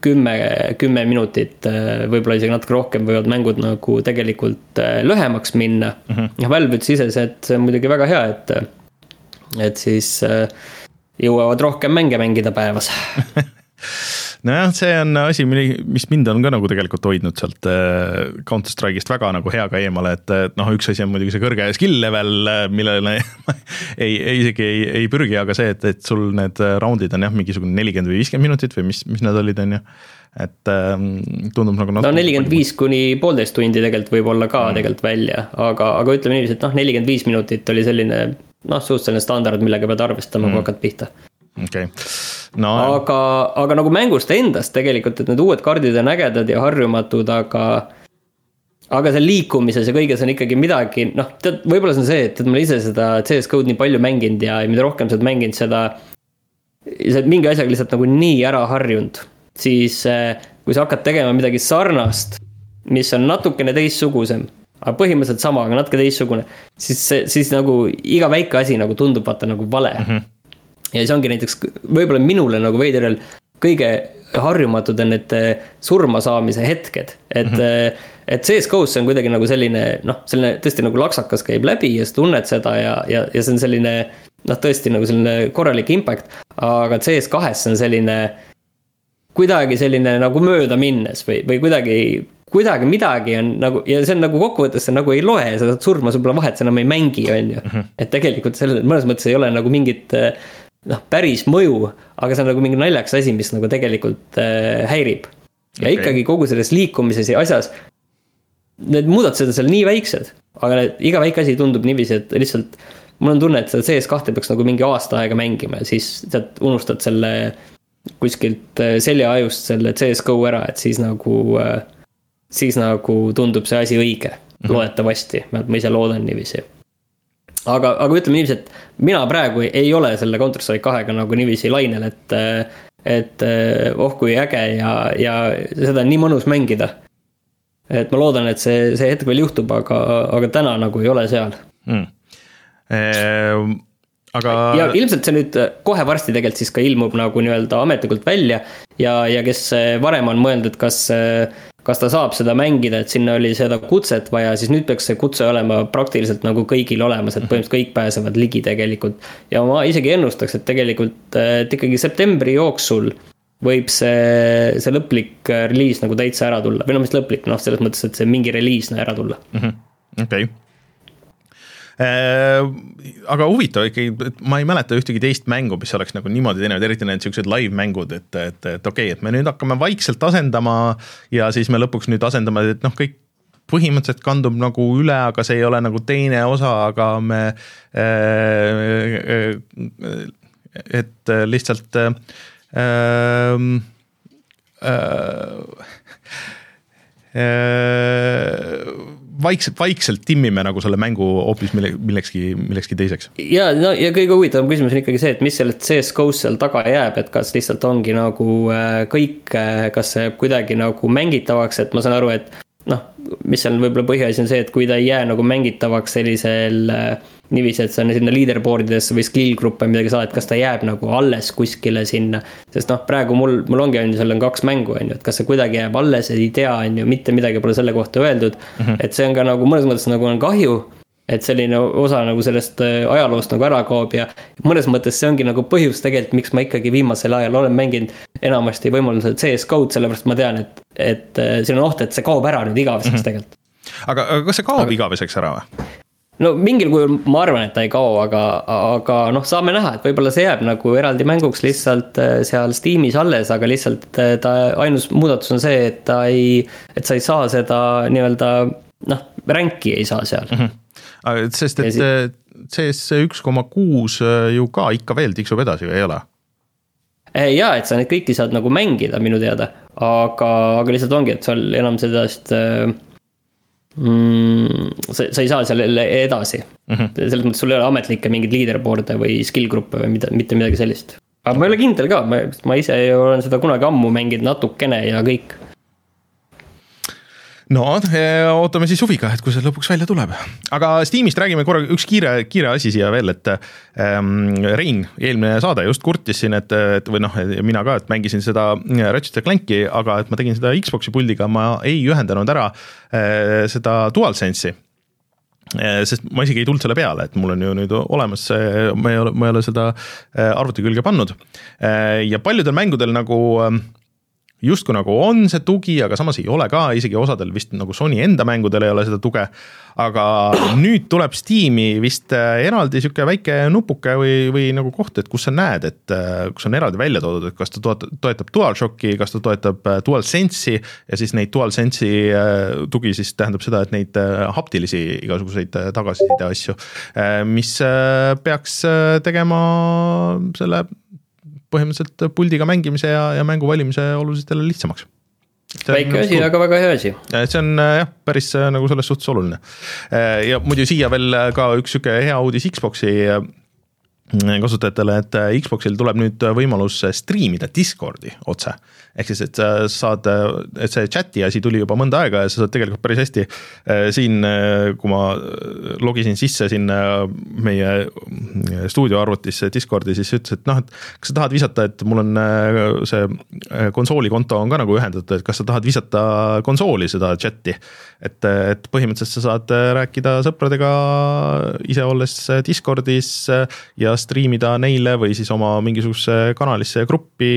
kümme, kümme minutit, võib-olla isegi natuke rohkem võivad mängud nagu tegelikult lühemaks minna mm. -hmm. ja Valve ütles ise, et see on muidugi väga hea, et, et siis jõuavad rohkem mänge mängida päevas
nojah, see on asi, mis mind on ka nagu tegelikult hoidnud sealt äh, Counter Strike'ist väga nagu hea ka eemale, et noh, üks asi on muidugi see kõrge skill level, äh, millele ei, ei isegi ei, ei pürgi, aga see, et, et sul need raundid on jah, mingisugune nelikümmend või viiskümmend minutit või mis, mis need olid, on ju et ähm, tundub nagu
no nelikümmend viis kuni poolteist tundi tegelikult võib olla ka mm. tegelikult välja, aga, aga ütleme niiviisi, et noh, nelikümmend viis minutit oli selline noh, suhteliselt selline standard, millega pead arvestama mm., kui hakkad pihta.
Okei okay
no.. aga, aga nagu mängust endast tegelikult, et need uued kaardid on ägedad ja harjumatud, aga. aga seal liikumises ja kõiges on ikkagi midagi, noh, tead, võib-olla see on see, et, et ma olen ise seda CS GO-d nii palju mänginud ja mida rohkem sa oled mänginud, seda. sa oled mingi asjaga lihtsalt nagu nii ära harjunud, siis eh, kui sa hakkad tegema midagi sarnast, mis on natukene teistsugusem aga põhimõtteliselt sama, aga natuke teistsugune, siis, siis nagu iga väike asi nagu tundub vaata nagu vale mm. -hmm ja siis ongi näiteks võib-olla minule nagu veidral kõige harjumatud on need eh, surma saamise hetked, et mm. -hmm. et CS GO-s see on kuidagi nagu selline noh, selline tõesti nagu laksakas käib läbi ja sa tunned seda ja, ja, ja see on selline. noh, tõesti nagu selline korralik impact, aga CS kahes see on selline. kuidagi selline nagu mööda minnes või, või kuidagi kuidagi midagi on nagu ja see on nagu kokkuvõttes sa nagu ei loe seda surma, sul pole vahet, sa enam ei mängi, on ju. Mhm. et tegelikult sellel mõnes mõttes ei ole nagu mingit äh, noh, päris mõju, aga see on nagu mingi naljakas asi, mis nagu tegelikult äh, häirib. ja okay. ikkagi kogu selles liikumises ja asjas, need muudatused on seal nii väiksed, aga need, iga väike asi tundub niiviisi, et lihtsalt mul on tunne, et seda CS2 peaks nagu mingi aasta aega mängima ja siis tead, unustad selle kuskilt äh, seljaajust selle CS-GO ära, et siis nagu, äh, siis nagu tundub see asi õige mm, -hmm. loodetavasti, ma ise loodan niiviisi aga, aga ütleme niiviisi, et mina praegu ei ole selle Counter Strike kahega nagu niiviisi lainel, et. et oh kui äge ja, ja seda on nii mõnus mängida. et ma loodan, et see, see hetk veel juhtub, aga, aga täna nagu ei ole seal
mm.. Ehm, aga.
ja ilmselt see nüüd kohe varsti tegelikult siis ka ilmub nagu nii-öelda ametlikult välja ja, ja kes varem on mõelnud, et kas, kas ta saab seda mängida, et sinna oli seda kutset vaja, siis nüüd peaks see kutse olema praktiliselt nagu kõigil olemas, et põhimõtteliselt kõik pääsevad ligi tegelikult. ja ma isegi ennustaks, et tegelikult, et ikkagi septembri jooksul võib see, see lõplik reliis nagu täitsa ära tulla või no mis lõplik, noh, selles mõttes, et see mingi reliis ära tulla.
Mhm. okei Äh, aga huvitav ikkagi, ma ei mäleta ühtegi teist mängu, mis oleks nagu niimoodi teinud, eriti need siuksed live mängud, et, et, et okei okay,, et me nüüd hakkame vaikselt asendama ja siis me lõpuks nüüd asendame, et noh, kõik põhimõtteliselt kandub nagu üle, aga see ei ole nagu teine osa, aga me äh,. et lihtsalt äh, äh, äh vaikselt, vaikselt timmime nagu selle mängu hoopis mille, millekski, millekski teiseks.
ja no ja kõige huvitavam küsimus on ikkagi see, et mis sellest CS-GO-st seal taga jääb, et kas lihtsalt ongi nagu äh, kõik, äh, kas see kuidagi nagu mängitavaks, et ma saan aru, et noh, mis seal võib-olla põhiasi on see, et kui ta ei jää nagu mängitavaks sellisel äh, niiviisi, et sa sinna leaderboard idesse või skill gruppe midagi saad, kas ta jääb nagu alles kuskile sinna. sest noh, praegu mul, mul ongi, on ju, seal on kaks mängu, on ju, et kas see kuidagi jääb alles, ei tea, on ju, mitte midagi pole selle kohta öeldud mm. -hmm. et see on ka nagu mõnes mõttes nagu on kahju et selline osa nagu sellest äh, ajaloost nagu ära kaob ja mõnes mõttes see ongi nagu põhjus tegelikult, miks ma ikkagi viimasel ajal olen mänginud enamasti võimalusel CS-GO-d, sellepärast ma tean, et, et äh, siin on oht, et see kaob ära nüüd igaveseks mm -hmm. tegelikult.
aga, aga kas see kaob aga... igaveseks ära või?
no mingil kujul ma arvan, et ta ei kao, aga, aga noh, saame näha, et võib-olla see jääb nagu eraldi mänguks lihtsalt äh, seal Steamis alles, aga lihtsalt ta ainus muudatus on see, et ta ei, et sa ei saa seda nii-öelda noh, ränkki ei saa seal mm.
-hmm. Sest, et siis... CS üks koma kuus äh, ju ka ikka veel tiksub edasi või ei ole?
jaa, et sa neid kõiki saad nagu mängida minu teada, aga, aga lihtsalt ongi, et seal enam sellest äh, mm,. sa, sa ei saa seal edasi mm, -hmm. selles mõttes sul ei ole ametlikke mingeid leaderboard'e või skill gruppe või mida, mitte midagi sellist. aga ma ei ole kindel ka, ma, ma ise olen seda kunagi ammu mänginud natukene ja kõik
no ootame siis huviga, et kui see lõpuks välja tuleb. aga Steamist räägime korra, üks kiire, kiire asi siia veel, et ähm, Rein, eelmine saade just kurtis siin, et, et või noh, mina ka, et mängisin seda Ratchet Clanki, aga et ma tegin seda Xbox'i puldiga, ma ei ühendanud ära äh, seda DualSense'i sest ma isegi ei tulnud selle peale, et mul on ju nüüd olemas see, ma ei ole, ma ei ole seda arvuti külge pannud. Ja paljudel mängudel nagu äh, justkui nagu on see tugi, aga samas ei ole ka, isegi osadel vist nagu Sony enda mängudel ei ole seda tuge. aga nüüd tuleb Steam'i vist äh, eraldi sihuke väike nupuke või, või nagu koht, et kus sa näed, et äh, kus on eraldi välja toodud, et kas ta toetab, toetab DualShocki, kas ta toetab äh, DualSense'i ja siis neid DualSense'i tugi siis tähendab seda, et neid haptilisi igasuguseid tagasiside asju, mis peaks tegema selle põhimõtteliselt puldiga mängimise ja, ja mängu valimise oluliselt jälle lihtsamaks.
väike nagu asi, aga väga hea asi.
see on jah, päris nagu selles suhtes oluline. ja muidu siia veel ka üks sihuke hea uudis Xbox'i kasutajatele, et Xbox'il tuleb nüüd võimalus striimida Discordi otse ehk siis, et sa saad, et see chat'i asi tuli juba mõnda aega ja sa saad tegelikult päris hästi äh, siin, äh, kui ma logisin sisse sinna meie stuudioarvutisse Discordi, siis ütles, et noh, et kas sa tahad visata, et mul on äh, see konsooli konto on ka nagu ühendatud, et kas sa tahad visata konsooli seda chat'i. et, et põhimõtteliselt sa saad rääkida sõpradega ise olles Discordis ja striimida neile või siis oma mingisugusesse kanalisse ja gruppi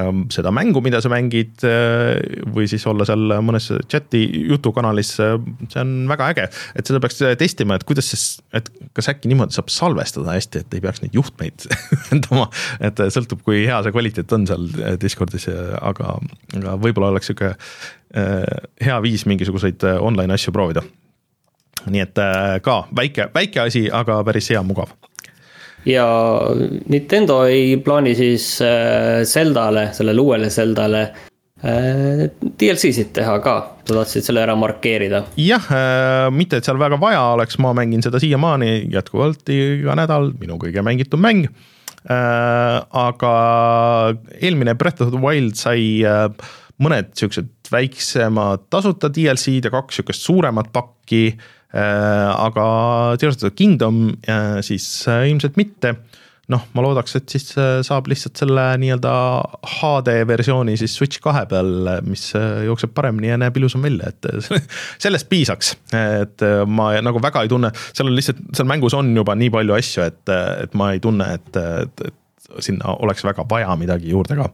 Ähm, seda mängu, mida sa mängid äh, või siis olla seal mõnes chat'i jutukanalis, äh, see on väga äge. et seda peaks testima, et kuidas siis, et kas äkki niimoodi saab salvestada hästi, et ei peaks neid juhtmeid ühendama, et sõltub, kui hea see kvaliteet on seal Discordis, aga, aga võib-olla oleks sihuke äh, hea viis mingisuguseid online asju proovida. nii et ka väike, väike asi, aga päris hea, mugav
ja Nintendo ei plaani siis äh, Zeldale, sellele uuele Zeldale äh, DLC-sid teha ka, sa tahtsid selle ära markeerida?
jah, äh, mitte et seal väga vaja oleks, ma mängin seda siiamaani jätkuvalt iga nädal, minu kõige mängitum mäng. aga eelmine Breath of the Wild sai mõned siuksed väiksemad tasuta DLC-d ja kaks sihukest suuremat pakki aga Tears of the Kingdom siis ilmselt mitte noh, ma loodaks, et siis saab lihtsalt selle nii-öelda HD versiooni siis Switch kahe peal, mis jookseb paremini ja näeb ilusam välja, et sellest piisaks. et ma nagu väga ei tunne, seal on lihtsalt, seal mängus on juba nii palju asju, et, et ma ei tunne, et, et, et sinna oleks väga vaja midagi juurde ka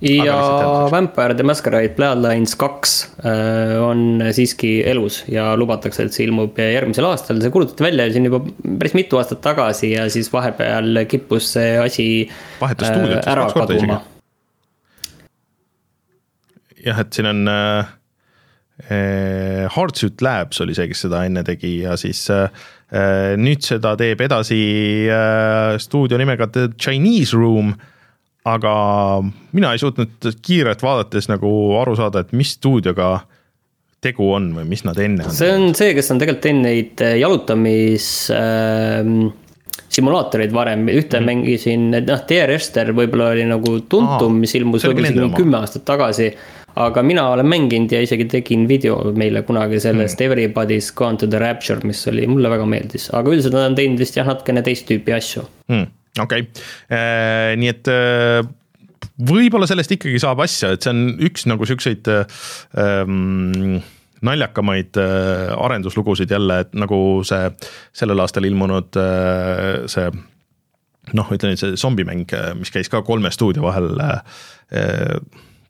ja Vampire the Masquerade Bloodlines kaks äh, on siiski elus ja lubatakse, et see ilmub järgmisel aastal, see kuulutati välja siin juba päris mitu aastat tagasi ja siis vahepeal kippus see asi äh, ära kaduma.
jah, et siin on äh, äh, Hardsuit Labs oli see, kes seda enne tegi ja siis äh, nüüd seda teeb edasi äh, stuudio nimega The Chinese Room äh, aga mina ei suutnud kiirelt vaadates nagu aru saada, et mis stuudioga tegu on või mis nad enne on.
see on see, kes on tegelikult teinud neid äh, jalutamis äh, simulaatoreid varem, ühte mm. mängisin, noh, DR Ester võib-olla oli nagu tuntum, mis ilmus võib-olla kümme aastat tagasi. aga mina olen mänginud ja isegi tegin video meile kunagi sellest mm. Everybody's Gone to the Rapture, mis oli, mulle väga meeldis, aga üldiselt nad on teinud vist jah, natukene teist tüüpi asju
mm okei okay., äh, nii et äh, võib-olla sellest ikkagi saab asja, et see on üks nagu siukseid ähm, naljakamaid äh, arenduslugusid jälle, et nagu see sellel aastal ilmunud äh, see noh, ütleme see zombimäng, mis käis ka kolme stuudio vahel äh,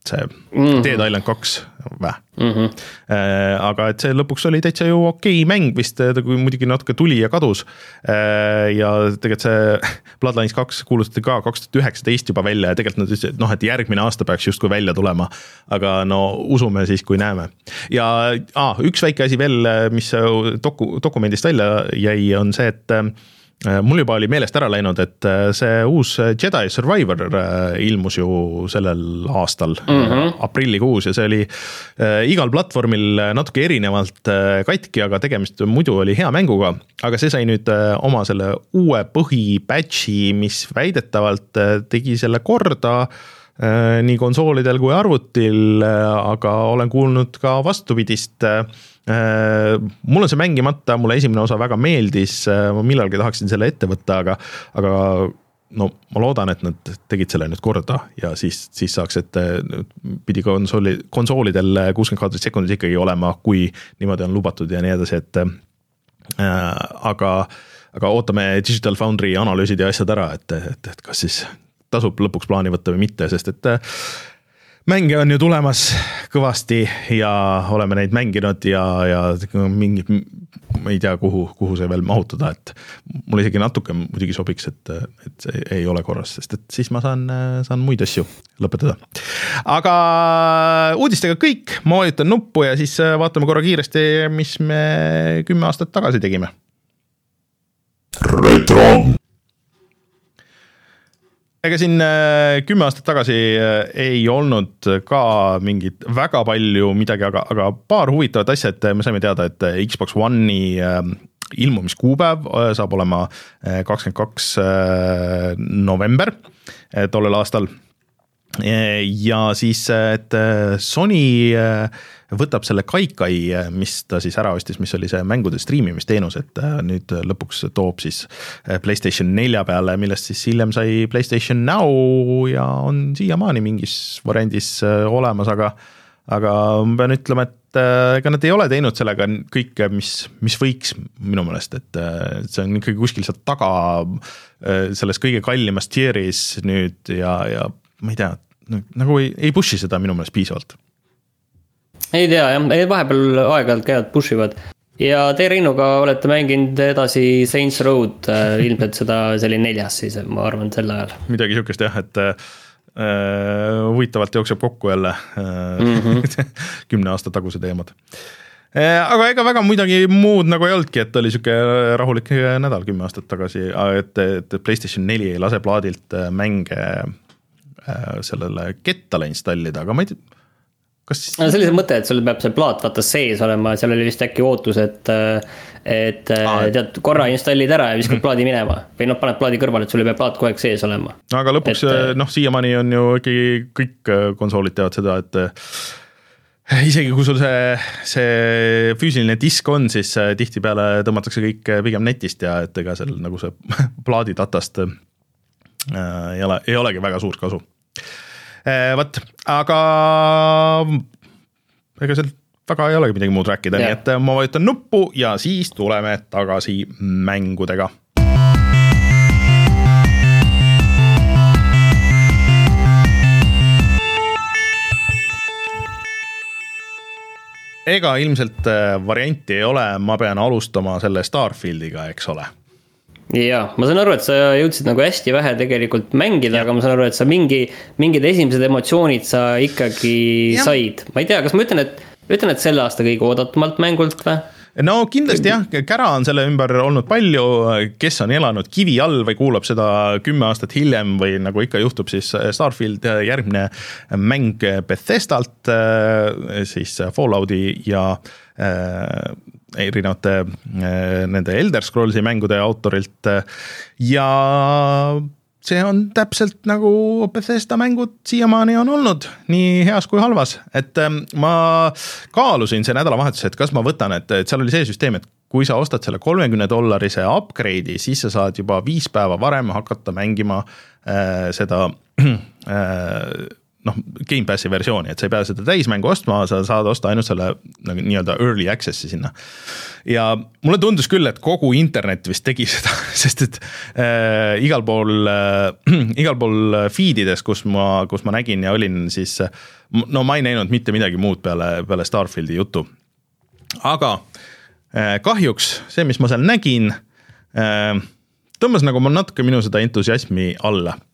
see mm -hmm. Dead Island kaks või mm. -hmm. aga et see lõpuks oli täitsa ju okei okay mäng vist, ta muidugi natuke tuli ja kadus. Äh, ja tegelikult see Bloodlines kaks kuulutati ka kaks tuhat üheksateist juba välja ja tegelikult nad ütlesid, et noh, et järgmine aasta peaks justkui välja tulema. aga no usume siis, kui näeme. ja ah, üks väike asi veel, mis doku, dokumendist välja jäi, on see, et Äh, mul juba oli meelest ära läinud, et äh, see uus Jedi Survivor äh, ilmus ju sellel aastal mm -hmm. aprillikuus ja see oli igal platvormil natuke erinevalt katki, aga tegemist muidu oli hea mänguga. aga see sai nüüd oma selle uue põhi-batch'i, mis väidetavalt tegi selle korda nii konsoolidel kui arvutil, aga olen kuulnud ka vastupidist Äh, mul on see mängimata, mulle esimene osa väga meeldis, äh, ma millalgi tahaksin selle ette võtta, aga, aga no ma loodan, et nad tegid selle nüüd korda ja siis, siis saaks, et pidi konsooli, konsoolidel kuuskümmend kaadrit sekundis ikkagi olema, kui niimoodi on lubatud ja nii edasi, et äh, aga, aga ootame Digital Foundry analüüsid ja asjad ära, et, et, et kas siis tasub lõpuks plaani võtta või mitte, sest et mänge on ju tulemas kõvasti ja oleme neid mänginud ja, ja mingi, ma ei tea, kuhu, kuhu see veel mahutada, et mulle isegi natuke muidugi sobiks, et, et see ei ole korras, sest et siis ma saan, saan muid asju lõpetada. aga uudistega kõik, ma vajutan nuppu ja siis vaatame korra kiiresti, mis me kümme aastat tagasi tegime. retro ega siin äh, kümme aastat tagasi äh, ei olnud ka mingit väga palju midagi, aga, aga paar huvitavat asja, et me saime teada, et Xbox One'i äh, ilmumiskuupäev saab olema kakskümmend kaks november tollel aastal. ja siis, et Sony võtab selle Kaikai, mis ta siis ära ostis, mis oli see mängude striimimisteenus, et äh, nüüd lõpuks toob siis äh, Playstation nelja peale, millest siis hiljem sai Playstation Now ja on siiamaani mingis variandis äh, olemas, aga aga ma pean ütlema, et ega nad ei ole teinud sellega kõike, mis, mis võiks minu meelest, et see on ikkagi kuskil seal taga selles kõige kallimas tier'is nüüd ja, ja ma ei tea, nagu ei, ei push'i seda minu meelest piisavalt
ei tea jah, vahepeal aeg-ajalt käivad push ivad. ja te Reinuga olete mänginud edasi Saints Road äh, ilmselt seda, see oli neljas siis, ma arvan, sel ajal.
midagi sihukest jah, et äh, huvitavalt jookseb kokku jälle äh, mm -hmm. kümne aasta tagused teemad äh, aga ega väga midagi muud nagu ei olnudki, et oli sihuke rahulik nädal kümme aastat tagasi, et, et Playstation neli ei lase plaadilt äh, mänge sellele kettale installida, aga ma ei tea
kas. no see oli see mõte, et sul peab see plaat vaata sees olema, seal oli vist äkki ootus, et. et Aa, tead, korra installid ära ja viskad mm plaadi minema või noh, paned plaadi kõrvale, et sul ei pea plaat kogu aeg sees olema.
aga lõpuks et, noh, siiamaani on ju ikkagi kõik konsoolid teevad seda, et isegi kui sul see, see füüsiline disk on, siis äh, tihtipeale tõmmatakse kõik äh, pigem netist ja et ega seal nagu see plaadidatast äh, ei ole, ei olegi väga suurt kasu äh,. Vot, aga ega seal väga ei olegi midagi muud rääkida, nii et ma vajutan nuppu ja siis tuleme tagasi mängudega. Ega ilmselt äh, varianti ei ole, ma pean alustama selle Starfieldiga, eks ole
jaa, ma saan aru, et sa jõudsid nagu hästi vähe tegelikult mängida, aga ma saan aru, et sa mingi, mingid esimesed emotsioonid sa ikkagi ja. said. ma ei tea, kas ma ütlen, et, ütlen, et selle aasta kõige oodatumalt mängult või?
no kindlasti jah, kära on selle ümber olnud palju, kes on elanud kivi all või kuulab seda kümme aastat hiljem või nagu ikka juhtub, siis Starfield järgmine mäng Bethesdalt, siis Fallouti ja äh, erinevate äh, nende Elder Scrollsi mängude autorilt ja see on täpselt nagu Bethesda mängud siiamaani on olnud, nii heas kui halvas, et ähm, ma kaalusin see nädalavahetus, et kas ma võtan, et, et seal oli see süsteem, et kui sa ostad selle kolmekümne dollarise upgrade'i, siis sa saad juba viis päeva varem hakata mängima äh, seda äh, noh, Gamepassi versiooni, et sa ei pea seda täismängu ostma, sa saad osta ainult selle nagu nii-öelda early access'i sinna. ja mulle tundus küll, et kogu internet vist tegi seda, sest et äh, igal pool äh,, igal pool feed ides, kus ma, kus ma nägin ja olin, siis no ma ei näinud mitte midagi muud peale, peale Starfieldi juttu. aga äh, kahjuks see, mis ma seal nägin äh,, tõmbas nagu natuke minu seda entusiasmi alla Äh,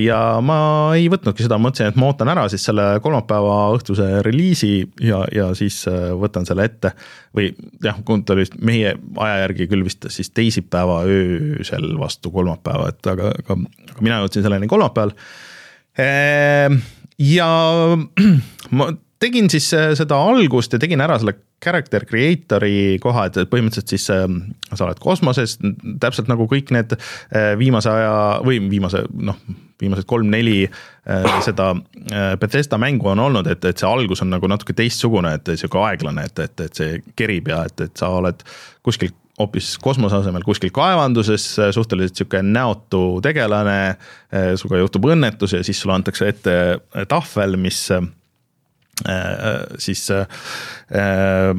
ja ma ei võtnudki seda, mõtlesin, et ma ootan ära siis selle kolmapäeva õhtuse reliisi ja, ja siis äh, võtan selle ette. või jah, ta oli vist meie aja järgi küll vist siis teisipäeva öösel vastu kolmapäeva, et aga, aga, aga mina jõudsin selleni kolmapäeval. Äh, ja ma tegin siis seda algust ja tegin ära selle character creator'i koha, et põhimõtteliselt siis äh, sa oled kosmoses, täpselt nagu kõik need äh, viimase aja või viimase noh, viimased kolm-neli äh, seda äh, Bethesda mängu on olnud, et, et see algus on nagu natuke teistsugune, et sihuke aeglane, et, et, et see kerib ja et, et sa oled kuskil hoopis kosmose asemel kuskil kaevanduses, suhteliselt sihuke näotu tegelane, äh, sinuga juhtub õnnetus ja siis sulle antakse ette tahvel, mis Äh, siis äh, äh,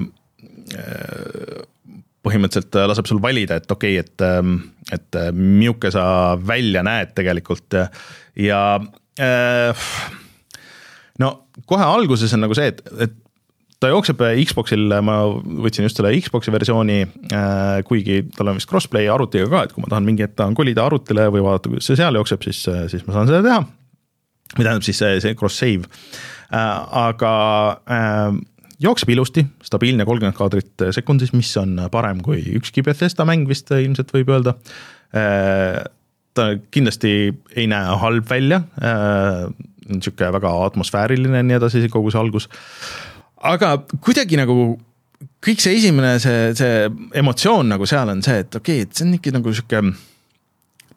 põhimõtteliselt laseb sul valida, et okei okay,, et, ähm, et milline sa välja näed tegelikult ja, no kohe alguses on nagu see, et, et ta jookseb Xbox'il, ma võtsin just selle Xbox'i versiooni äh,, kuigi tal on vist crossplay arvutiga ka, et kui ma tahan mingi hetk tahan kolida arvutile või vaadata, kuidas see seal jookseb, siis, siis ma saan seda teha. Või tähendab siis see, see cross save Äh, aga äh, jookseb ilusti, stabiilne kolmkümmend kaadrit sekundis, mis on parem kui ükski Bethesda mäng vist ilmselt võib öelda. Äh, ta kindlasti ei näe halb välja, niisugune väga atmosfääriline ja nii edasi, kogu see algus. aga kuidagi nagu kõik see esimene, see, see emotsioon nagu seal on see, et okei okay,, et see on ikka nagu sihuke,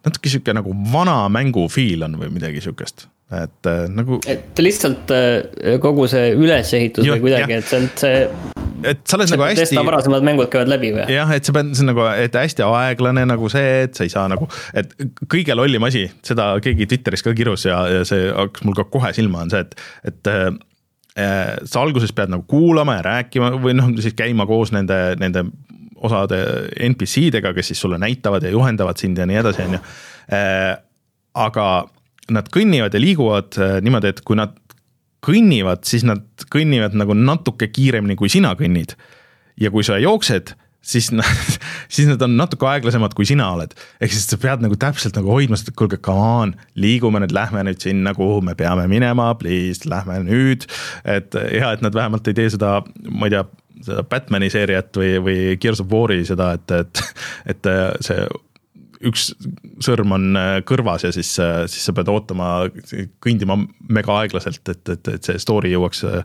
natuke sihuke nagu vana mängu feel on või midagi sihukest et äh, nagu.
et lihtsalt äh, kogu see ülesehitus või kuidagi, et see on see.
et sa oled nagu hästi.
varasemad mängud käivad läbi või?
jah, et sa pead, see on nagu, et hästi aeglane nagu see, et sa ei saa nagu, et kõige lollim asi, seda keegi Twitteris ka kirus ja, ja see hakkas mul ka kohe silma, on see, et, et äh, sa alguses pead nagu kuulama ja rääkima või noh, siis käima koos nende, nende osade NPC-dega, kes siis sulle näitavad ja juhendavad sind ja nii edasi, on ju. Aga nad kõnnivad ja liiguvad äh, niimoodi, et kui nad kõnnivad, siis nad kõnnivad nagu natuke kiiremini, kui sina kõnnid. ja kui sa jooksed, siis nad, siis nad on natuke aeglasemad, kui sina oled. ehk siis sa pead nagu täpselt nagu hoidma seda, et kuulge, come on, liigume nüüd, lähme nüüd sinna, kuhu me peame minema, please, lähme nüüd. et hea, et nad vähemalt ei tee seda, ma ei tea, seda Batman'i seeriat või, või Gears of War'i seda, et, et, et see üks sõrm on äh, kõrvas ja siis, äh, siis sa pead ootama, kõndima mega aeglaselt, et, et, et see story jõuaks äh,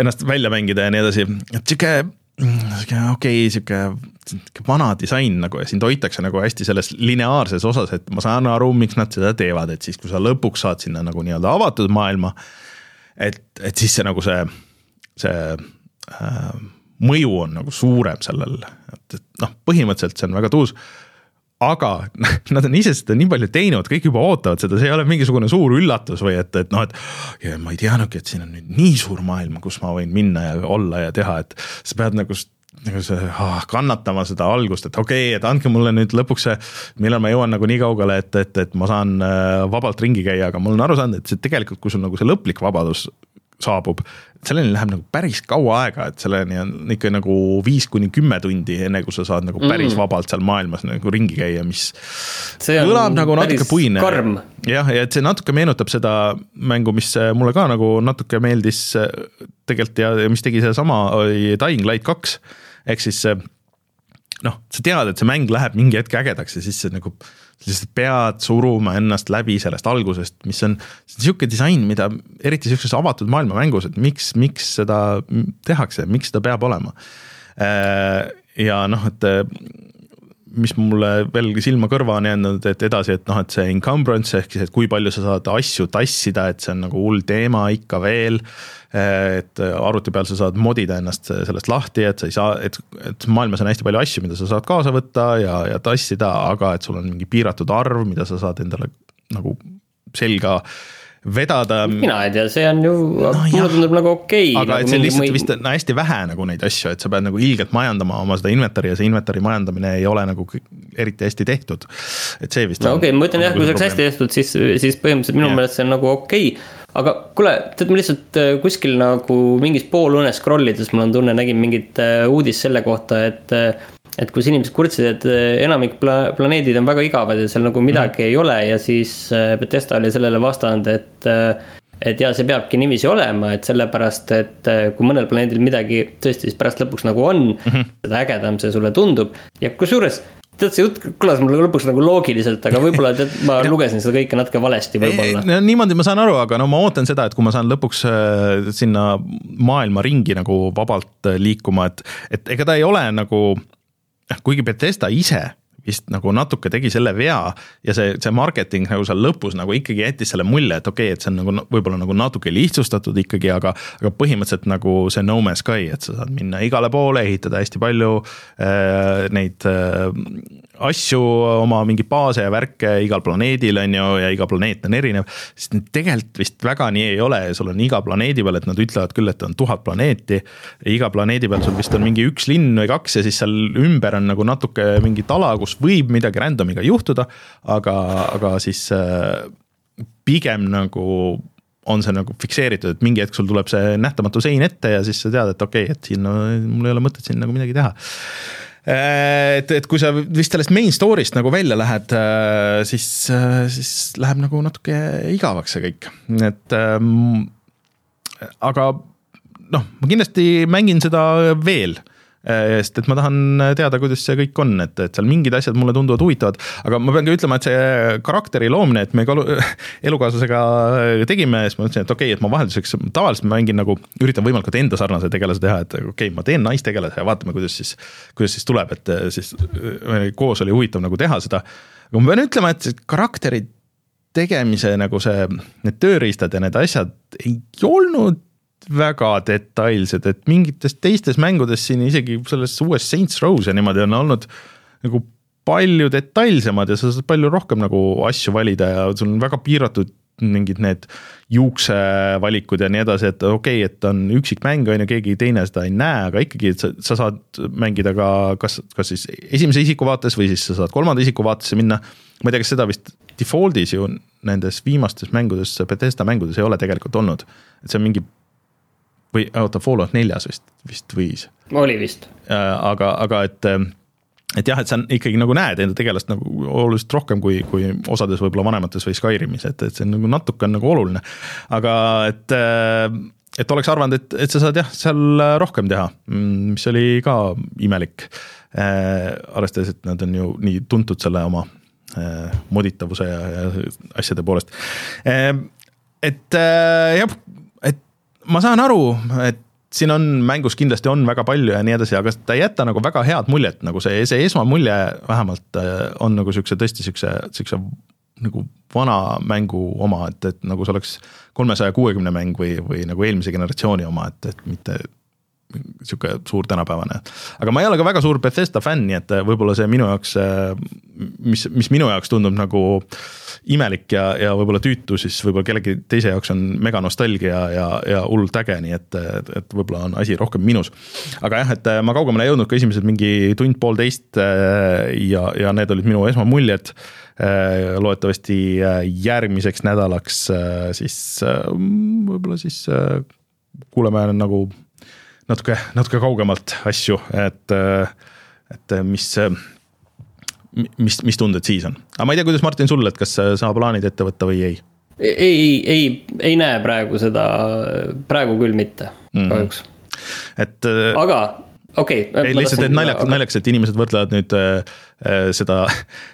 ennast välja mängida ja nii edasi, et sihuke sihuke okei okay,, sihuke vana disain nagu ja sind hoitakse nagu hästi selles lineaarses osas, et ma saan aru, miks nad seda teevad, et siis, kui sa lõpuks saad sinna nagu nii-öelda avatud maailma. et, et siis see nagu see see äh, mõju on nagu suurem sellel, et, et noh, põhimõtteliselt see on väga tuus aga nad on ise seda nii palju teinud, kõik juba ootavad seda, see ei ole mingisugune suur üllatus või et, et noh, et. ma ei teadnudki, et siin on nüüd nii suur maailm, kus ma võin minna ja olla ja teha, et sa pead nagu nagu see ah, kannatama seda algust, et okei okay,, et andke mulle nüüd lõpuks see, millal ma jõuan nagu nii kaugele, et, et, et ma saan äh, vabalt ringi käia, aga ma olen aru saanud, et see tegelikult, kui sul nagu see lõplik vabadus saabub, selleni läheb nagu päris kaua aega, et selleni on ikka nagu viis kuni kümme tundi, enne kui sa saad nagu päris mm. vabalt seal maailmas nagu ringi käia, mis kõlab nagu natuke puine. jah, ja et see natuke meenutab seda mängu, mis mulle ka nagu natuke meeldis tegelikult ja, ja mis tegi sedasama, oli Dying Light kaks, ehk siis noh, sa tead, et see mäng läheb mingi hetk ägedaks ja siis see nagu sa lihtsalt pead suruma ennast läbi sellest algusest, mis on, see on sihuke disain, mida eriti sihukeses avatud maailma mängus, et miks, miks seda tehakse, miks seda peab olema. Äh, ja noh, et mis mulle veel silma-kõrva on jäänud, et edasi, et noh, et see encumbrance ehk siis, et kui palju sa saad asju tassida, et see on nagu hull teema ikka veel. et arvuti peal sa saad modida ennast sellest lahti, et sa ei saa, et, et maailmas on hästi palju asju, mida sa saad kaasa võtta ja, ja tassida, aga et sul on mingi piiratud arv, mida sa saad endale nagu selga vedada.
mina ei tea, see on ju no,, mulle tundub nagu okei
okay,. aga
nagu
et see lihtsalt mõi... vist on hästi vähe nagu neid asju, et sa pead nagu ilgelt majandama oma seda inventar'i ja see inventar'i majandamine ei ole nagu eriti hästi tehtud. et see vist.
no okei okay,, ma ütlen jah, kui see oleks hästi tehtud, siis, siis põhimõtteliselt minu yeah. meelest see on nagu okei okay aga kuule, tead ma lihtsalt äh, kuskil nagu mingis poolunes scroll ides mul on tunne, nägin mingit äh, uudist selle kohta, et äh, et kus inimesed kurtsid, et eh, enamik pla-, planeedid on väga igavad ja seal nagu midagi mm. ei ole ja siis eh, Betesta oli sellele vastanud, et eh, et jaa, see peabki niiviisi olema, et sellepärast, et kui mõnel planeedil midagi tõesti siis pärast lõpuks nagu on mm, -hmm. seda ägedam see sulle tundub ja kusjuures tead, see jutt kõlas mulle lõpuks nagu loogiliselt, aga võib-olla tead, ma lugesin seda kõike natuke valesti võib-olla.
No, niimoodi ma saan aru, aga no ma ootan seda, et kui ma saan lõpuks sinna maailma ringi nagu vabalt liikuma, et, et ega ta ei ole nagu kuigi Betesta ise vist nagu natuke tegi selle vea ja see, see marketing nagu seal lõpus nagu ikkagi jättis selle mulje, et okei okay,, et see on nagu võib-olla nagu natuke lihtsustatud ikkagi, aga. aga põhimõtteliselt nagu see No Man's Sky, et sa saad minna igale poole, ehitada hästi palju äh, neid äh, asju, oma mingeid baase ja värke igal planeedil on ju, ja iga planeet on erinev. sest tegelikult vist väga nii ei ole sul on iga planeedi peal, et nad ütlevad küll, et on tuhat planeeti. iga planeedi peal sul vist on mingi üks linn või kaks ja siis seal ümber on nagu natuke mingit ala, kus võib midagi random'iga juhtuda. aga, aga siis äh, pigem nagu on see nagu fikseeritud, et mingi hetk sul tuleb see nähtamatu sein ette ja siis sa tead, et okei okay,, et siin no, mul ei ole mõtet siin nagu midagi teha et, et kui sa vist sellest main story'st nagu välja lähed, äh, siis, äh, siis läheb nagu natuke igavaks see kõik, et ähm, aga noh, ma kindlasti mängin seda veel. Äh, sest et ma tahan teada, kuidas see kõik on, et, et seal mingid asjad mulle tunduvad huvitavad, aga ma pean ka ütlema, et see karakteri loomine, et me ka elukaaslasega tegime, siis ma mõtlesin, et okei okay,, et ma vahelduseks tavaliselt ma mängin nagu, üritan võimalikult enda sarnase tegelase teha, et okei okay,, ma teen naistegelase ja vaatame, kuidas siis, kuidas siis tuleb, et siis äh, koos oli huvitav nagu teha seda. aga ma pean ütlema, et karakteri tegemise nagu see, need tööriistad ja need asjad ei olnud väga detailsed, et mingites teistes mängudes siin isegi selles uues Saints Row's ja niimoodi on olnud nagu palju detailsemad ja sa saad palju rohkem nagu asju valida ja sul on väga piiratud mingid need juuksevalikud ja nii edasi, et okei okay,, et on üksikmäng, on ju, keegi teine seda ei näe, aga ikkagi, et sa, sa saad mängida ka kas, kas siis esimese isiku vaates või siis sa saad kolmanda isiku vaatesse minna. ma ei tea, kas seda vist default'is ju nendes viimastes mängudes, Bethesda mängudes ei ole tegelikult olnud, et see on mingi või oota, Fallout neljas vist, vist võis.
oli vist.
Äh, aga, aga et, et jah, et sa ikkagi nagu näed enda tegelast nagu oluliselt rohkem kui, kui osades võib-olla vanemates või Skyrimis, et, et see on nagu natuke on nagu oluline. aga et, et oleks arvanud, et, et sa saad jah, seal rohkem teha, mm, mis oli ka imelik. Äh, arvestades, et nad on ju nii tuntud selle oma äh, moditavuse ja, ja asjade poolest. et jah ma saan aru, et siin on mängus kindlasti on väga palju ja nii edasi, aga ta ei jäta nagu väga head muljet, nagu see, see esmamulje vähemalt äh, on nagu siukse tõesti siukse, siukse nagu vana mängu oma, et, et nagu see oleks kolmesaja kuuekümne mäng või, või nagu eelmise generatsiooni oma, et, et mitte sihuke suur tänapäevane. aga ma ei ole ka väga suur Bethesda fänn, nii et võib-olla see minu jaoks, mis, mis minu jaoks tundub nagu imelik ja, ja võib-olla tüütu, siis võib-olla kellegi teise jaoks on mega nostalgia ja, ja hullult äge, nii et, et, et võib-olla on asi rohkem minus. aga jah, et ma kaugemale ei jõudnud ka esimesed mingi tund-poolteist ja, ja need olid minu esmamuljed loodetavasti järgmiseks nädalaks siis võib-olla siis kuuleme nagu natuke, natuke kaugemalt asju, et, et mis, mis, mis tunded siis on. aga ma ei tea, kuidas Martin sul, et kas sa plaanid ette võtta või ei?
ei, ei, ei näe praegu seda, praegu küll mitte mm., kahjuks.
et.
aga okei okay,.
ei, lihtsalt, et naljakas aga..., naljakas, et inimesed võrdlevad nüüd äh, äh, seda,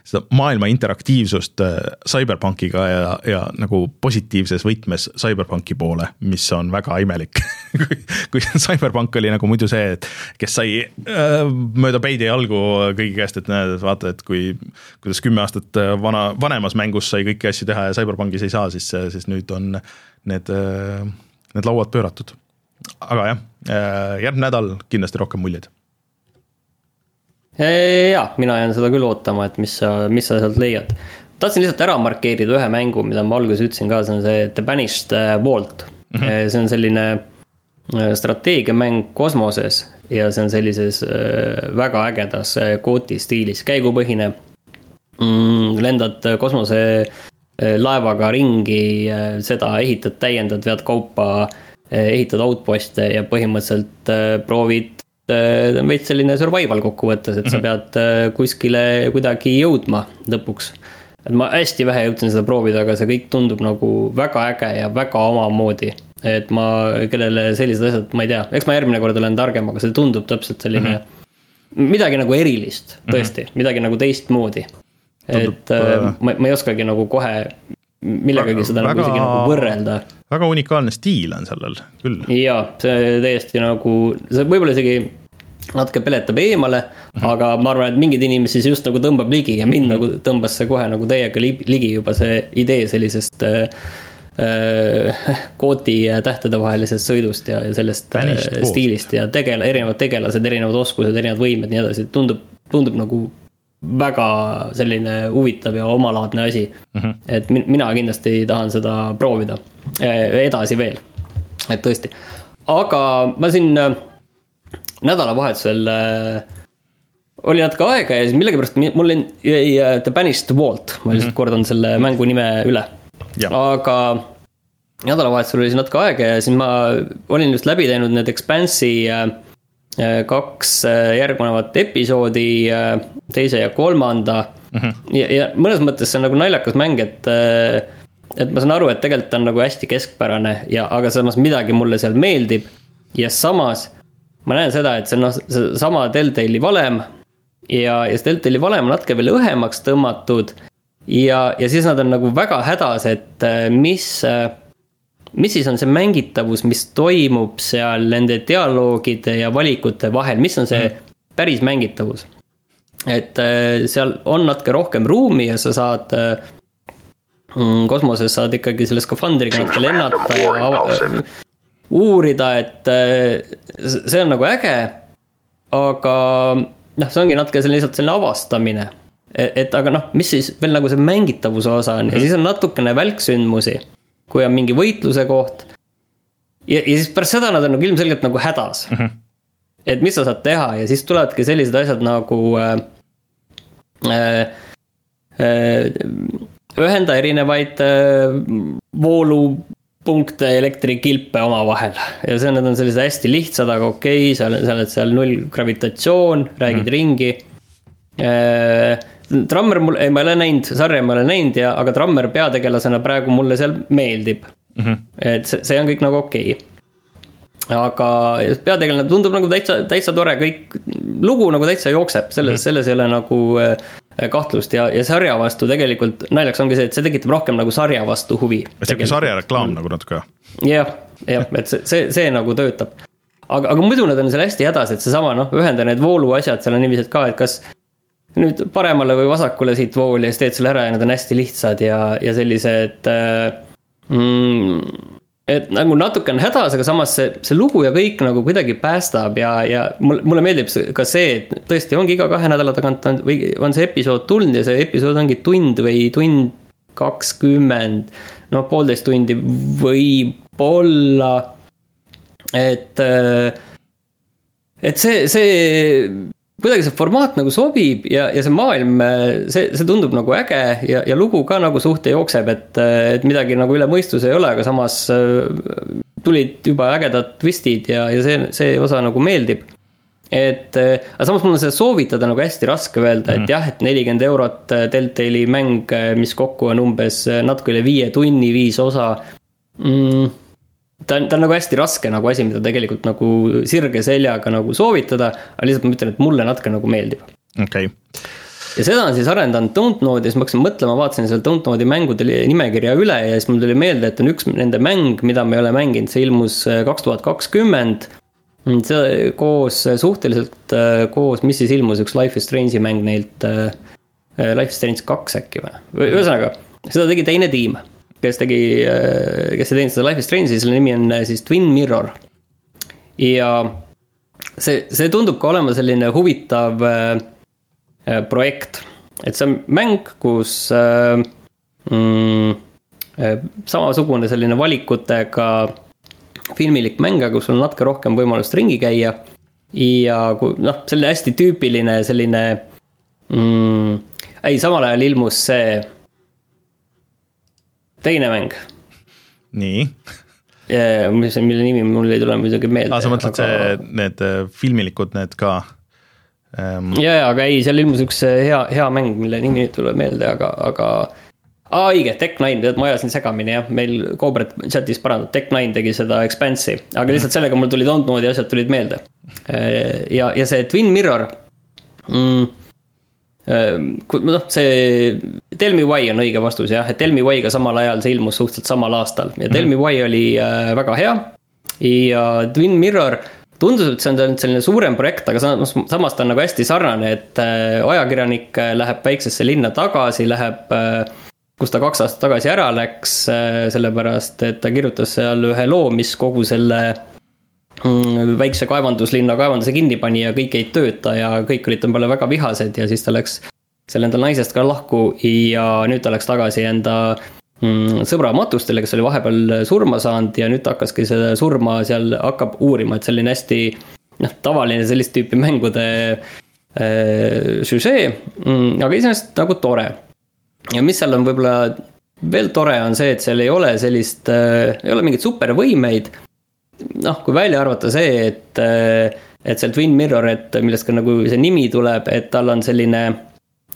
seda maailma interaktiivsust äh, CyberPunkiga ja, ja nagu positiivses võtmes CyberPunki poole, mis on väga imelik kui, kui CyberPunk oli nagu muidu see, et kes sai äh, mööda peidi jalgu kõigi käest, et näed, vaata, et kui, kuidas kümme aastat äh, vana, vanemas mängus sai kõiki asju teha ja CyberPunkis ei saa, siis, siis nüüd on need, äh, need lauad pööratud aga jah, äh, järgmine nädal kindlasti rohkem muljeid.
ja, mina jään seda küll ootama, et mis sa, mis sa sealt leiad. tahtsin lihtsalt ära markeerida ühe mängu, mida ma alguses ütlesin ka, see on see The Banished äh, Vault mm. -hmm. see on selline strateegiamäng kosmoses ja see on sellises väga ägedas kooti stiilis, käigupõhine mm,. lendad kosmose laevaga ringi, seda ehitad, täiendad, vead kaupa Eh, ehitad outpost'e ja põhimõtteliselt eh, proovid, eh, veits selline survival kokkuvõttes, et sa mhm. pead kuskile kuidagi jõudma lõpuks. et ma hästi vähe jõudsin seda proovida, aga see kõik tundub nagu väga äge ja väga omamoodi. et ma, kellele sellised asjad, ma ei tea, eks ma järgmine kord olen targem, aga see tundub täpselt selline mm. -hmm. midagi nagu erilist, tõesti mm, -hmm. midagi nagu teistmoodi. et äh, ma, ma ei oskagi nagu kohe millegagi seda väga, nagu isegi nagu võrrelda.
väga unikaalne stiil on sellel küll.
jaa, see täiesti nagu, see võib-olla isegi natuke peletab eemale mm, -hmm. aga ma arvan, et mingeid inimesi see just nagu tõmbab ligi ja mind -hmm. nagu tõmbas see kohe nagu täiega ligi juba see idee sellisest äh, äh kooti ja tähtede vahelisest sõidust ja, ja sellest Vanished äh, stiilist ja tegela-, erinevad tegelased, erinevad oskused, erinevad võimed, nii edasi, tundub, tundub nagu väga selline huvitav ja omalaadne asi mm. -hmm. et mina kindlasti tahan seda proovida eh, edasi veel, et tõesti. aga ma siin äh, nädalavahetusel äh, oli natuke aega ja siis millegipärast mul jäi The Banished Vault, ma lihtsalt mm -hmm. kordan selle mängu nime üle. aga nädalavahetusel oli siis natuke aega ja siis ma olin just läbi teinud need Expanse'i Äh, kaks äh, järgnevat episoodi, äh, teise ja kolmanda mm. -hmm. ja, ja mõnes mõttes see on nagu naljakas mäng, et, et ma saan aru, et tegelikult ta on nagu hästi keskpärane ja, aga samas midagi mulle seal meeldib. ja samas ma näen seda, et see on noh, seesama Deltali valem ja, ja see Deltali valem on natuke veel õhemaks tõmmatud. ja, ja siis nad on nagu väga hädas, et mis mis siis on see mängitavus, mis toimub seal nende dialoogide ja valikute vahel, mis on see mm. päris mängitavus? et äh, seal on natuke rohkem ruumi ja sa saad äh, mm, kosmoses saad ikkagi selle skafandriga natuke lennata ja uurida, et äh, see on nagu äge. aga noh, see ongi natuke selline lihtsalt selline avastamine. E-, et aga noh, mis siis veel nagu see mängitavuse osa on ja mhm. siis on natukene välksündmusi kui on mingi võitluse koht. ja, ja siis pärast seda nad on nagu ilmselgelt nagu hädas mm. -hmm. et mis sa saad teha ja siis tulevadki sellised asjad nagu äh, äh, äh, ühenda erinevaid äh, voolupunkte, elektrikilpe omavahel. ja see, need on sellised hästi lihtsad, aga okei okay,, sa oled, sa oled seal null gravitatsioon, räägid mm ringi äh, Drummer mul, ei ma ei ole näinud, sarja ma ei ole näinud ja, aga Drummer peategelasena praegu mulle seal meeldib mm. -hmm. et see, see on kõik nagu okei okay. aga peategelane tundub nagu täitsa, täitsa tore, kõik, lugu nagu täitsa jookseb, selles mm, -hmm. selles ei ole nagu äh, kahtlust ja, ja sarja vastu tegelikult naljakas ongi see, et see tekitab rohkem nagu sarja vastu huvi.
sihuke sarjareklaam mm. nagu natuke.
jah, jah, et see, see, see nagu töötab. aga, aga muidu nad on seal hästi hädas, et seesama noh, ühenda need vooluasjad, seal on niiviisi, et ka, et kas nüüd paremale või vasakule siit vooli ja siis teed selle ära ja need on hästi lihtsad ja, ja sellised äh, mm, et nagu natuke on hädas, aga samas see, see lugu ja kõik nagu kuidagi päästab ja, ja mulle, mulle meeldib ka see, et tõesti ongi iga kahe nädala tagant on, või on see episood tulnud ja see episood ongi tund või tund kakskümmend. noh, poolteist tundi võib-olla. et, et see, see kuidagi see formaat nagu sobib ja, ja see maailm, see, see tundub nagu äge ja, ja lugu ka nagu suht jookseb, et, et midagi nagu üle mõistuse ei ole, aga samas äh, tulid juba ägedad twistid ja, ja see, see osa nagu meeldib. et, äh, aga samas mul on seda soovitada nagu hästi raske öelda, et mm. jah, et nelikümmend eurot äh, Deltali mäng, mis kokku on umbes natuke üle viie tunni, viis osa mm ta on, ta on nagu hästi raske nagu asi, mida tegelikult nagu sirge seljaga nagu soovitada, aga lihtsalt ma ütlen, et mulle natuke nagu meeldib.
okei okay.
ja seda on siis arendanud Dontnode ja siis ma hakkasin mõtlema, vaatasin selle Dontnode'i mängude nimekirja üle ja siis mul tuli meelde, et on üks nende mäng, mida me ei ole mänginud, see ilmus äh, kaks tuhat kakskümmend. see koos äh, suhteliselt äh, koos, mis siis ilmus, üks Life is Strange'i mäng neilt. Life is Strange kaks äkki või, ühesõnaga seda tegi teine tiim kes tegi, äh, kes ei teinud seda Life is Strange'i, selle nimi on äh, siis Twin Mirror. ja see, see tundub ka olema selline huvitav äh, projekt, et see on mäng, kus mm, samasugune selline valikutega filmilik mäng, aga kus on natuke rohkem võimalust ringi käia. ja kui noh, selline hästi tüüpiline selline mm,, ei, samal ajal ilmus see teine mäng.
nii
mis, mille nimi mul ei tule muidugi meelde.
aa, sa mõtled aga... see, need äh, filmilikud, need ka
ähm...? ja, ja, aga ei, seal ilmus üks äh, hea, hea mäng, mille nimi ei tule meelde, aga, aga. aa, õige, Tech9, tead, ma ajasin segamini jah, meil Cobret chatis parandab, Tech9 tegi seda Expanse'i, aga lihtsalt sellega mul tulid Ontmoodi asjad tulid meelde. Äh, ja, ja see Twin Mirror mm, noh, see Tell me why on õige vastus jah, et Tell me why'ga samal ajal see ilmus suhteliselt samal aastal ja Tell me why oli äh, väga hea. ja Twin Mirror tundus, et see on selline suurem projekt, aga samas ta on nagu hästi sarnane, et äh, ajakirjanik äh, läheb väiksesse linna tagasi, läheb kus ta kaks aastat tagasi ära läks, sellepärast et ta kirjutas seal ühe loo, mis kogu selle väikse kaevanduslinna kaevanduse kinni pani ja kõik ei tööta ja kõik olid temale väga vihased ja siis ta läks seal endal naisest ka lahku ja nüüd ta läks tagasi enda mm, sõbra matustele, kes oli vahepeal surma saanud ja nüüd ta hakkaski seda surma seal, hakkab uurima, et selline hästi noh, tavaline sellist tüüpi mängude äh, süžee mm,, aga iseenesest nagu tore. ja mis seal on võib-olla veel tore, on see, et seal ei ole sellist äh,, ei ole mingeid supervõimeid noh, kui välja arvata see, et, et seal Twin Mirror, et millest ka nagu see nimi tuleb, et tal on selline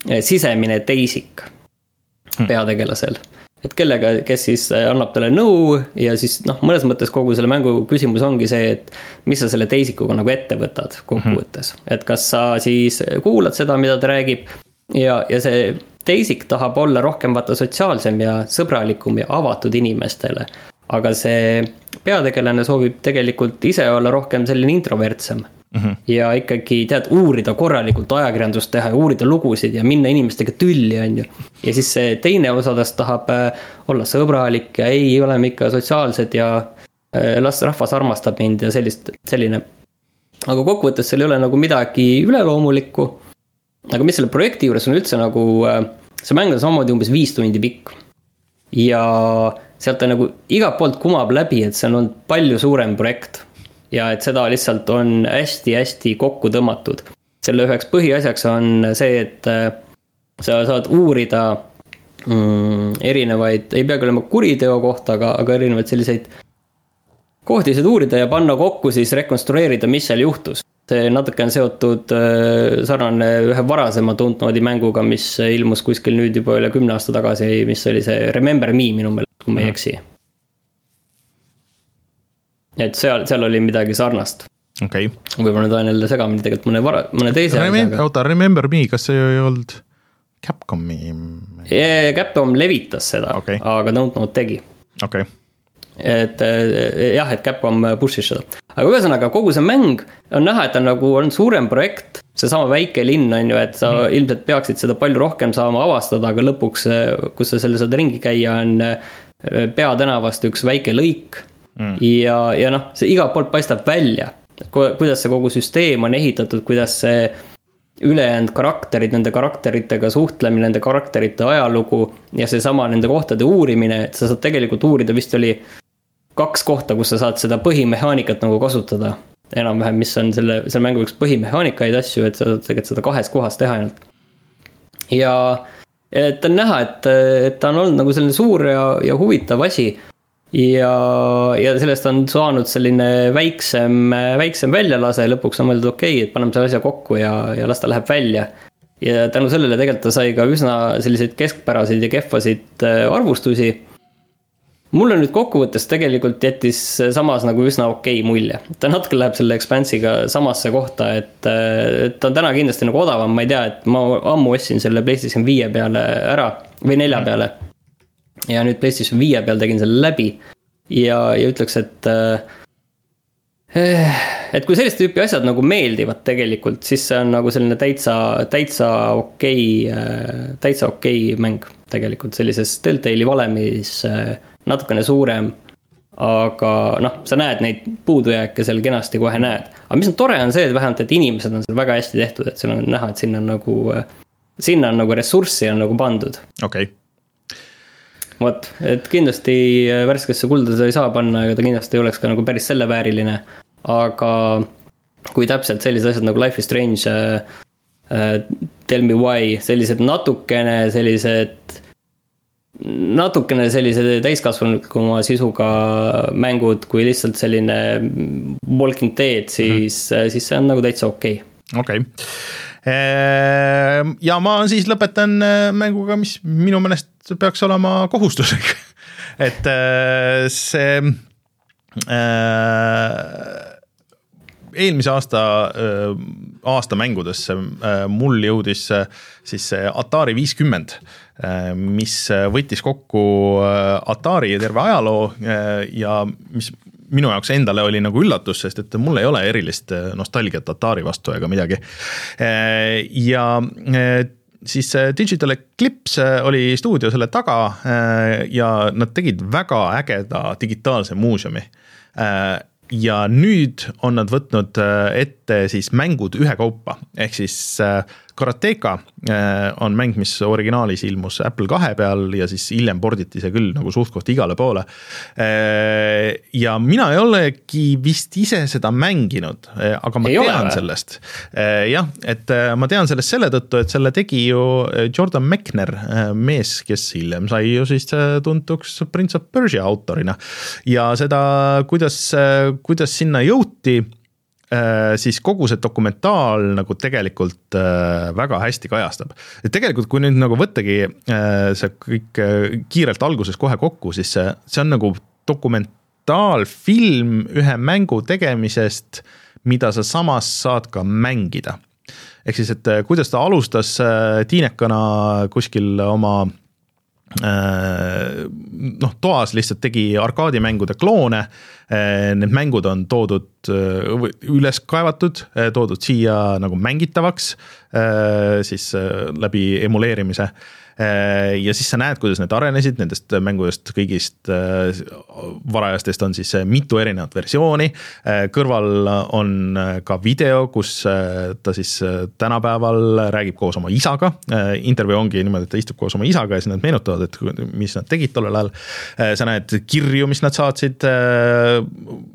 eh, sisemine teisik hmm. peategelasel. et kellega, kes siis annab talle nõu ja siis noh, mõnes mõttes kogu selle mängu küsimus ongi see, et mis sa selle teisikuga nagu ette võtad kokkuvõttes hmm.. et kas sa siis kuulad seda, mida ta räägib ja, ja see teisik tahab olla rohkem vaata sotsiaalsem ja sõbralikum ja avatud inimestele aga see peategelane soovib tegelikult ise olla rohkem selline introvertsem mm. -hmm. ja ikkagi tead, uurida korralikult ajakirjandust teha ja uurida lugusid ja minna inimestega tülli, on ju. ja siis see teine osa tast tahab äh, olla sõbralik ja ei, oleme ikka sotsiaalsed ja äh, las rahvas armastab mind ja sellist, selline. aga kokkuvõttes seal ei ole nagu midagi üleloomulikku. aga mis selle projekti juures on üldse nagu, äh, see mäng on samamoodi umbes viis tundi pikk. ja sealt ta nagu igalt poolt kumab läbi, et see on olnud palju suurem projekt. ja et seda lihtsalt on hästi-hästi kokku tõmmatud. selle üheks põhiasjaks on see, et äh, sa saad uurida mm, erinevaid, ei peagi olema kuriteo kohta, aga, aga erinevaid selliseid kohti saad uurida ja panna kokku siis rekonstrueerida, mis seal juhtus see natuke on seotud äh, sarnane ühe varasema Dontnodi mänguga, mis ilmus kuskil nüüd juba üle kümne aasta tagasi, mis oli see Remember Me minu meelest, kui ma ei eksi. et seal, seal oli midagi sarnast.
okei okay..
võib-olla nüüd ajan jälle segamini tegelikult mõne vara, mõne teise
Remem oota, Remember Me, kas see ei olnud Capcomi?
Capcom levitas seda okay., aga Dontnod tegi.
okei okay
et eh, jah, et Capcom push'is seda. aga ühesõnaga kogu see mäng on näha, et ta nagu on suurem projekt. seesama väike linn on ju, et sa mm. ilmselt peaksid seda palju rohkem saama avastada, aga lõpuks, kus sa selle saad ringi käia, on peatänavast üks väike lõik mm.. ja, ja noh, see igalt poolt paistab välja, kuidas see kogu süsteem on ehitatud, kuidas see ülejäänud karakterid, nende karakteritega suhtlemine, nende karakterite ajalugu ja seesama nende kohtade uurimine, et sa saad tegelikult uurida, vist oli kaks kohta, kus sa saad seda põhimehaanikat nagu kasutada. enam-vähem, mis on selle, selle mängu üks põhimehaanikaid asju, et sa saad tegelikult seda kahes kohas teha ainult. ja, et on näha, et, et ta on olnud nagu selline suur ja, ja huvitav asi ja, ja sellest on saanud selline väiksem, väiksem väljalase, lõpuks on mõeldud, okei okay,, et paneme selle asja kokku ja, ja las ta läheb välja. ja tänu sellele tegelikult ta sai ka üsna selliseid keskpäraseid ja kehvasid äh, arvustusi. Mulle nüüd kokkuvõttes tegelikult jättis samas nagu üsna okei okay mulje, ta natuke läheb selle Expanse'iga samasse kohta, et, et ta on täna kindlasti nagu odavam, ma ei tea, et ma ammu ostsin selle PlayStation viie peale ära või nelja peale. Ja nüüd PlayStation viie peal tegin selle läbi ja, ja ütleks, et äh, et kui sellist tüüpi asjad nagu meeldivad tegelikult, siis see on nagu selline täitsa, täitsa okei okay,, täitsa okei okay mäng tegelikult sellises Deltali valemis natukene suurem. aga noh, sa näed neid puudujääke seal kenasti kohe näed. aga mis on tore, on see, et vähemalt, et inimesed on seal väga hästi tehtud, et seal on näha, et sinna on nagu, sinna on nagu ressurssi on nagu pandud.
okei okay
vot, et kindlasti äh, värskesse kulda seda ei saa panna, ega ta kindlasti ei oleks ka nagu päris selle vääriline. aga kui täpselt sellised asjad nagu Life is Strange uh,, uh, Tell me why, sellised natukene sellised natukene sellise täiskasvanukuma sisuga mängud kui lihtsalt selline Walking Dead, siis mm, -hmm. siis see on nagu täitsa okei.
Okay.. okei. Okay Ehm, ja ma siis lõpetan äh, mänguga, mis minu meelest peaks olema kohustuslik. Et äh, see äh, eelmise aasta, aasta mängudesse mul jõudis siis see Atari viiskümmend, mis võttis kokku Atari terve ajaloo ja mis minu jaoks endale oli nagu üllatus, sest et mul ei ole erilist äh, nostalgiat Atari vastu ega midagi. Äh, ja äh, siis Digital Eclipse oli stuudio selle taga ja nad tegid väga ägeda digitaalse muuseumi ja nüüd on nad võtnud ette siis mängud ühekaupa, ehk siis Karateka äh, on mäng, mis originaalis ilmus Apple kahe peal ja siis hiljem porditi see küll nagu suht-koht igale poole. Ja mina ei olegi vist ise seda mänginud, aga ma ei tean ole. sellest. jah, et ma tean sellest selle tõttu, et selle tegi ju Jordan Mechner, mees, kes hiljem sai ju siis tuntuks Prince of Persia autorina. ja seda, kuidas, kuidas sinna jõuti siis kogu see dokumentaal nagu tegelikult äh, väga hästi kajastab. et tegelikult, kui nüüd nagu võttagi äh, see kõik kiirelt alguses kohe kokku, siis see, see on nagu dokumentaalfilm ühe mängu tegemisest, mida sa samas saad ka mängida. ehk siis, et kuidas ta alustas tiinekana kuskil oma noh, toas lihtsalt tegi arkaadimängude kloone. Eh, need mängud on toodud, eh, üles kaevatud, toodud siia nagu mängitavaks siis läbi emuleerimise. Äh, ja siis sa näed, kuidas need arenesid, nendest mängudest kõigist äh, varajastest on siis äh, mitu erinevat versiooni. kõrval on ka video, kus ta siis tänapäeval räägib koos oma isaga. intervjuu ongi niimoodi, et ta istub koos oma isaga ja siis nad meenutavad, et mis nad tegid tollel ajal. sa näed kirju, mis nad saatsid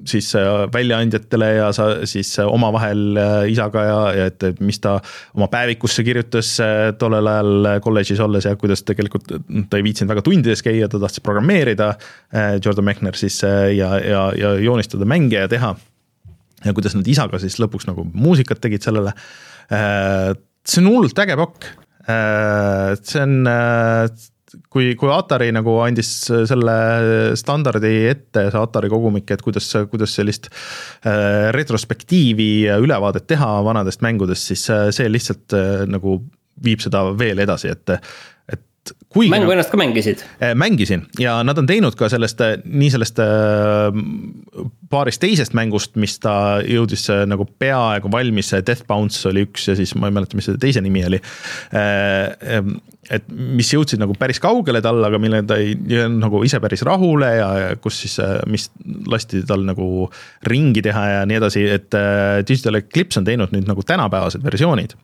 siis väljaandjatele ja sa siis omavahel isaga ja, ja et mis ta oma päevikusse kirjutas tollel ajal kolledžis olles ja kuidas tegelikult ta ei viitsinud väga tundides käia, ta tahtis programmeerida. Äh, Jordan Mechner siis äh, ja, ja, ja joonistada mänge ja teha. ja kuidas nad isaga siis lõpuks nagu muusikat tegid sellele. Äh, see on hullult äge pakk. see on kui, kui Atari nagu andis selle standardi ette, see Atari kogumik, et kuidas, kuidas sellist retrospektiivi ja ülevaadet teha vanadest mängudest, siis see lihtsalt nagu viib seda veel edasi, et kuigi
mängu
nagu-
ennast ka mängisid?
mängisin ja nad on teinud ka sellest, nii sellest äh, paarist teisest mängust, mis ta jõudis äh, nagu peaaegu valmis, see Death Bounce oli üks ja siis ma ei mäleta, mis selle teise nimi oli. et mis jõudsid nagu päris kaugele tal, aga mille ta ei jäänud nagu ise päris rahule ja, ja kus siis, mis lasti tal nagu ringi teha ja nii edasi, et äh, Digital Eclipse on teinud nüüd nagu tänapäevased versioonid.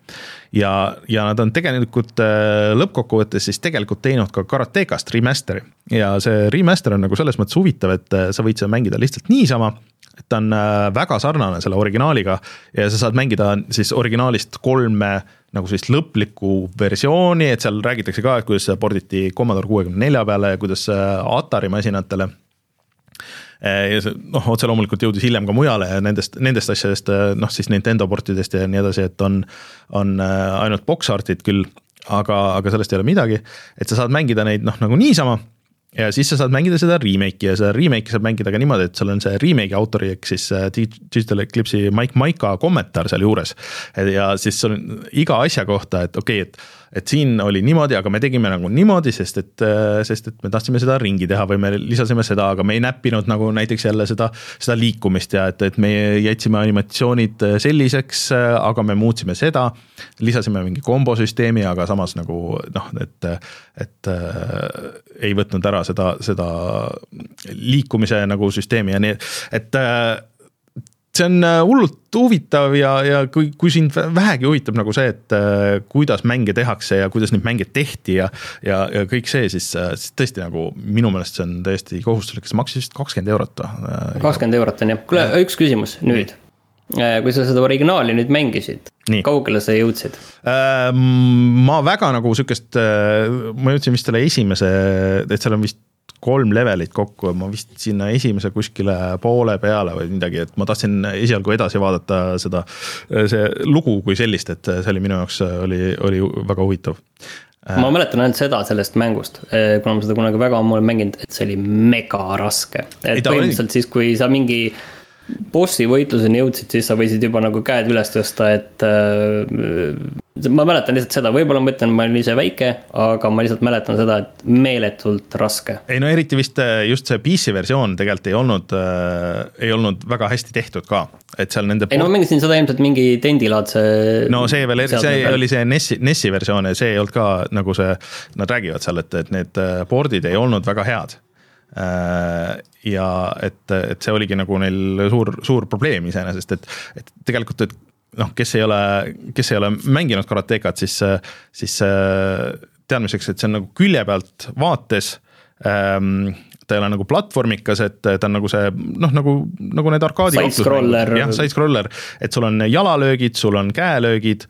ja, ja nad on tegelikult äh, lõppkokkuvõttes siis tegelikult teinud ka Karatekast remaster'i ja see remaster on nagu selles mõttes huvitav, et äh, sa võid seda mängida lihtsalt niisama et ta on väga sarnane selle originaaliga ja sa saad mängida siis originaalist kolme nagu sellist lõplikku versiooni, et seal räägitakse ka, et kuidas see porditi Commodore kuuekümne nelja peale ja kuidas Atari masinatele. Ja see noh, otse loomulikult jõudis hiljem ka mujale ja nendest, nendest asjadest noh, siis Nintendo portidest ja nii edasi, et on, on ainult box art'id küll, aga, aga sellest ei ole midagi, et sa saad mängida neid noh, nagu niisama ja siis sa saad mängida seda remake'i ja seda remake'i saab mängida ka niimoodi, et sul on see remake'i autori ehk siis Digital Eclipse'i Mike Maika kommentaar sealjuures. ja siis sul on iga asja kohta, et okei okay,, et et siin oli niimoodi, aga me tegime nagu niimoodi, sest et, sest et me tahtsime seda ringi teha või me lisasime seda, aga me ei näppinud nagu näiteks jälle seda, seda liikumist ja et, et me jätsime animatsioonid selliseks, aga me muutsime seda. lisasime mingi kombosüsteemi, aga samas nagu noh, et, et äh, ei võtnud ära seda, seda liikumise nagu süsteemi ja nii, et äh, see on äh, hullult huvitav ja, ja kui, kui sind vähegi huvitab nagu see, et äh, kuidas mänge tehakse ja kuidas neid mänge tehti ja. ja, ja kõik see, siis, äh, siis tõesti nagu minu meelest see on täiesti kohustuslik, see maksis vist kakskümmend eurot
kakskümmend eurot on jah, kuule üks küsimus nüüd. kui sa seda originaali nüüd mängisid, kaugele sa jõudsid?
ma väga nagu sihukest, ma jõudsin vist selle esimese, et seal on vist kolm levelit kokku, ma vist sinna esimese kuskile poole peale või midagi, et ma tahtsin esialgu edasi vaadata seda, see lugu kui sellist, et see oli minu jaoks, oli, oli väga huvitav
ma mäletan ainult seda sellest mängust, kuna ma seda kunagi väga ammu olen mänginud, et see oli mega raske. et põhimõtteliselt siis, kui sa mingi bossi võitluseni jõudsid, siis sa võisid juba nagu käed üles tõsta, et äh, ma mäletan lihtsalt seda, võib-olla ma ütlen, ma olin ise väike, aga ma lihtsalt mäletan seda, et meeletult raske.
ei no eriti vist just see PC versioon tegelikult ei olnud äh,, ei olnud väga hästi tehtud ka, et seal nende.
ei no ma mängisin seda ilmselt mingi tendilaadse.
no see veel, see oli see NES-i, NES-i versioon ja see ei olnud ka nagu see, nad räägivad seal, et, et need board'id ei olnud väga head ja et, et see oligi nagu neil suur, suur probleem iseenesest, et, et tegelikult, et noh, kes ei ole, kes ei ole mänginud karatekat, siis, siis teadmiseks, et see on nagu külje pealt vaates ähm, ta ei ole nagu platvormikas, et ta on nagu see noh, nagu, nagu need arkaadi. Jah, side-scroller, et sul on jalalöögid, sul on käelöögid.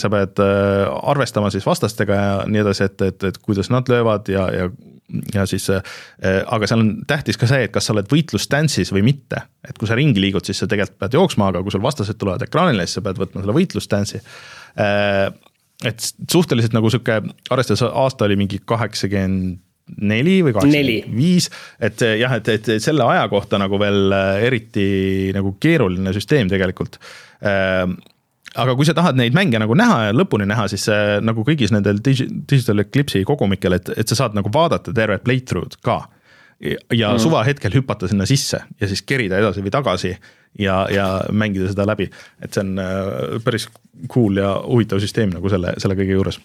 sa pead arvestama siis vastastega ja nii edasi, et, et, et kuidas nad löövad ja, ja ja siis, aga seal on tähtis ka see, et kas sa oled võitlusstance'is või mitte. et kui sa ringi liigud, siis sa tegelikult pead jooksma, aga kui sul vastased tulevad ekraanile, siis sa pead võtma selle võitlusstance'i. et suhteliselt nagu sihuke, arvestades aasta oli mingi kaheksakümmend neli või kaheksakümmend viis, et jah, et, et selle aja kohta nagu veel eriti nagu keeruline süsteem tegelikult aga kui sa tahad neid mänge nagu näha ja lõpuni näha, siis äh, nagu kõigis nendel Digital Eclipse'i kogumikel, et, et sa saad nagu vaadata tervet playthrough'd ka. ja mm. suvahetkel hüpata sinna sisse ja siis kerida edasi või tagasi ja, ja mängida seda läbi. et see on äh, päris cool ja huvitav süsteem nagu selle, selle kõige juures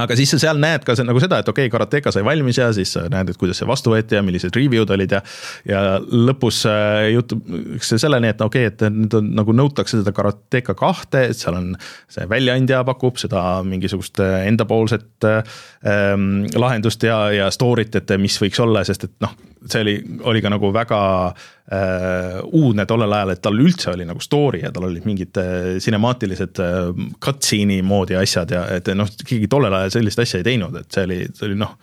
aga siis sa seal näed ka see, nagu seda, et okei okay,, Karateka sai valmis ja siis näed, et kuidas see vastu võeti ja millised review'd olid ja. ja lõpus äh, jutuks selleni, et okei okay,, et nüüd on nagu nõutakse seda Karateka kahte, et seal on. see väljaandja pakub seda mingisugust äh, endapoolset ähm, lahendust ja, ja story't, et mis võiks olla, sest et noh see oli, oli ka nagu väga äh, uudne tollel ajal, et tal üldse oli nagu story ja tal olid mingid äh, sinemaatilised äh, cutscene'i moodi asjad ja et noh, keegi tollel ajal sellist asja ei teinud, et see oli, see oli noh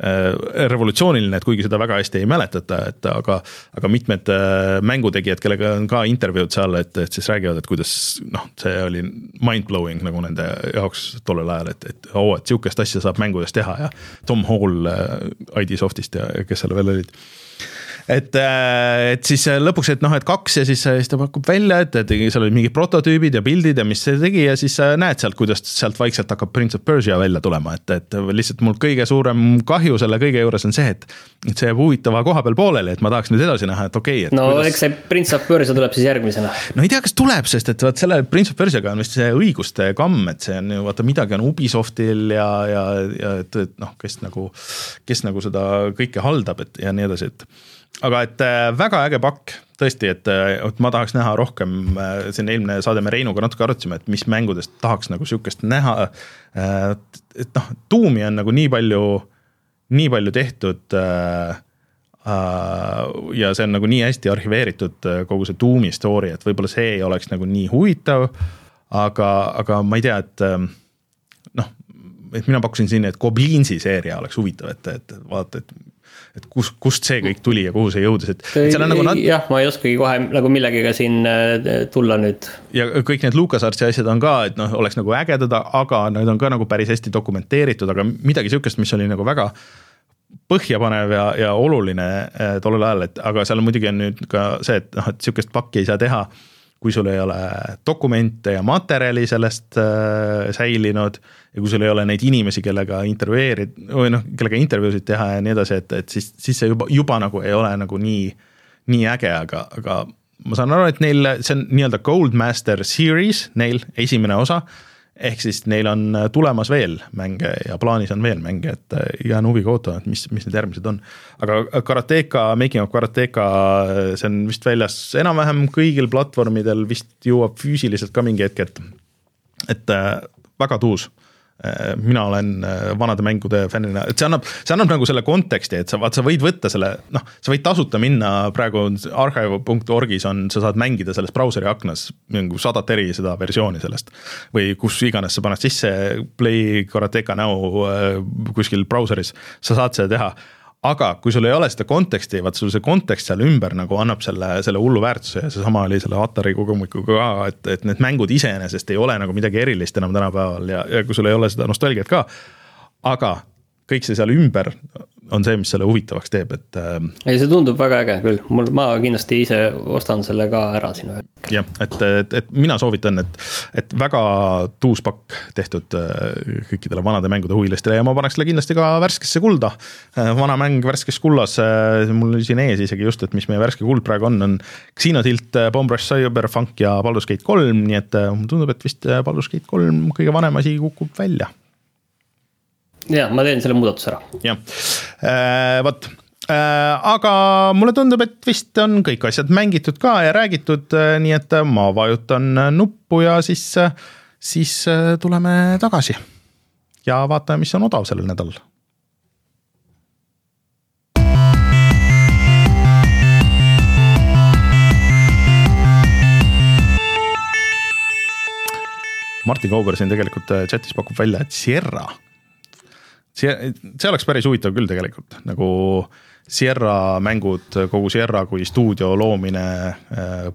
revolutsiooniline, et kuigi seda väga hästi ei mäletata, et aga, aga mitmed äh, mängutegijad, kellega on ka intervjuud seal, et, et siis räägivad, et kuidas noh, see oli mind-blowing nagu nende jaoks tollel ajal, et, et oo oh,, et sihukest asja saab mängudes teha ja Tom Hall äh, ID Softist ja kes seal veel olid et, äh, et siis lõpuks, et noh, et kaks ja siis, siis ta pakub välja, et, et seal olid mingid prototüübid ja pildid ja mis see tegi ja siis sa näed sealt, kuidas sealt vaikselt hakkab Prince of Persia välja tulema, et, et lihtsalt mul kõige suurem kahju selle kõige juures on see, et et see jääb huvitava koha peal pooleli, et ma tahaks nüüd edasi näha, et okei okay,.
no
kuidas...
eks see Prince of Persia tuleb siis järgmisena.
no ei tea, kas tuleb, sest et vot selle Prince of Persiaga on vist see õiguste kamm, et see on ju vaata midagi on Ubisoftil ja, ja, ja et, et noh, kes nagu, kes nagu seda kõike haldab, et ja nii edasi, et aga et äh, väga äge pakk, tõesti, et, äh, et ma tahaks näha rohkem, äh, siin eelmine saade me Reinuga natuke arutasime, et mis mängudest tahaks nagu sihukest näha. et noh, tuumi on nagu nii palju nii palju tehtud ja see on nagu nii hästi arhiveeritud kogu see Doom'i story, et võib-olla see ei oleks nagu nii huvitav. aga, aga ma ei tea, et noh, et mina pakkusin siin, et Goblinsi seeria oleks huvitav, et, et vaata, et et kus, kust see kõik tuli ja kuhu see jõudis, et, et seal on nagu
nad... jah, ma ei oskagi kohe nagu millegagi siin tulla nüüd.
ja kõik need LucasArtsi asjad on ka, et noh, oleks nagu ägedad, aga need on ka nagu päris hästi dokumenteeritud, aga midagi sihukest, mis oli nagu väga põhjapanev ja, ja oluline eh, tollel ajal, et aga seal muidugi on nüüd ka see, et noh, et sihukest pakki ei saa teha, kui sul ei ole dokumente ja materjali sellest äh, säilinud ja kui sul ei ole neid inimesi, kellega intervjueerida või noh, kellega intervjuusid teha ja nii edasi, et, et siis, siis see juba, juba nagu ei ole nagu nii, nii äge, aga, aga ma saan aru, et neil, see on nii-öelda Goldmaster Series, neil esimene osa ehk siis neil on äh, tulemas veel mänge ja plaanis on veel mänge, et äh, jään huviga ootama, et mis, mis need järgmised on. aga Karateka, Making of Karateka, äh, see on vist väljas enam-vähem kõigil platvormidel, vist jõuab füüsiliselt ka mingi hetk, et, et väga tuus Äh, mina olen äh, vanade mängude fännina, et see annab, see annab nagu selle konteksti, et sa vaat, sa võid võtta selle, noh, sa võid tasuta minna praegu archive.org'is on, sa saad mängida selles brauseri aknas nagu sadat eri seda versiooni sellest. või kus iganes sa paned sisse Play Karateka näo äh, kuskil brauseris, sa saad seda teha aga kui sul ei ole seda konteksti, vaat sul see kontekst seal ümber nagu annab selle, selle hullu väärtuse ja seesama oli selle Atari kogumikuga ka, et, et need mängud iseenesest ei ole nagu midagi erilist enam tänapäeval ja, ja kui sul ei ole seda nostalgiat ka. aga kõik see seal ümber on see, mis selle huvitavaks teeb, et. Ähm,
ei, see tundub väga äge küll, mul, ma kindlasti ise ostan selle ka ära siin ühel
hetkel. jah, et, et, et mina soovitan, et, et väga tuus pakk tehtud äh, kõikidele vanade mängude huvilistele ja ma paneks selle kindlasti ka värskesse kulda. Äh, vana mäng värskes kullas, äh, mul oli siin ees isegi just, et mis meie värske kuld praegu on, on Xenotilt, Bomb Rush Cyberpunk ja Baldur's Gate kolm, nii et mulle tundub, et vist Baldur's Gate kolm kõige vanem asi kukub välja
ja ma teen selle muudatuse ära.
jah äh,, vot äh, aga mulle tundub, et vist on kõik asjad mängitud ka ja räägitud, äh, nii et ma vajutan nuppu ja siis, siis äh, tuleme tagasi. ja vaatame, mis on odav sellel nädalal. Martin Kauber siin tegelikult chatis pakub välja, et Sierra see, see oleks päris huvitav küll tegelikult, nagu Sierra mängud, kogu Sierra kui stuudio loomine äh,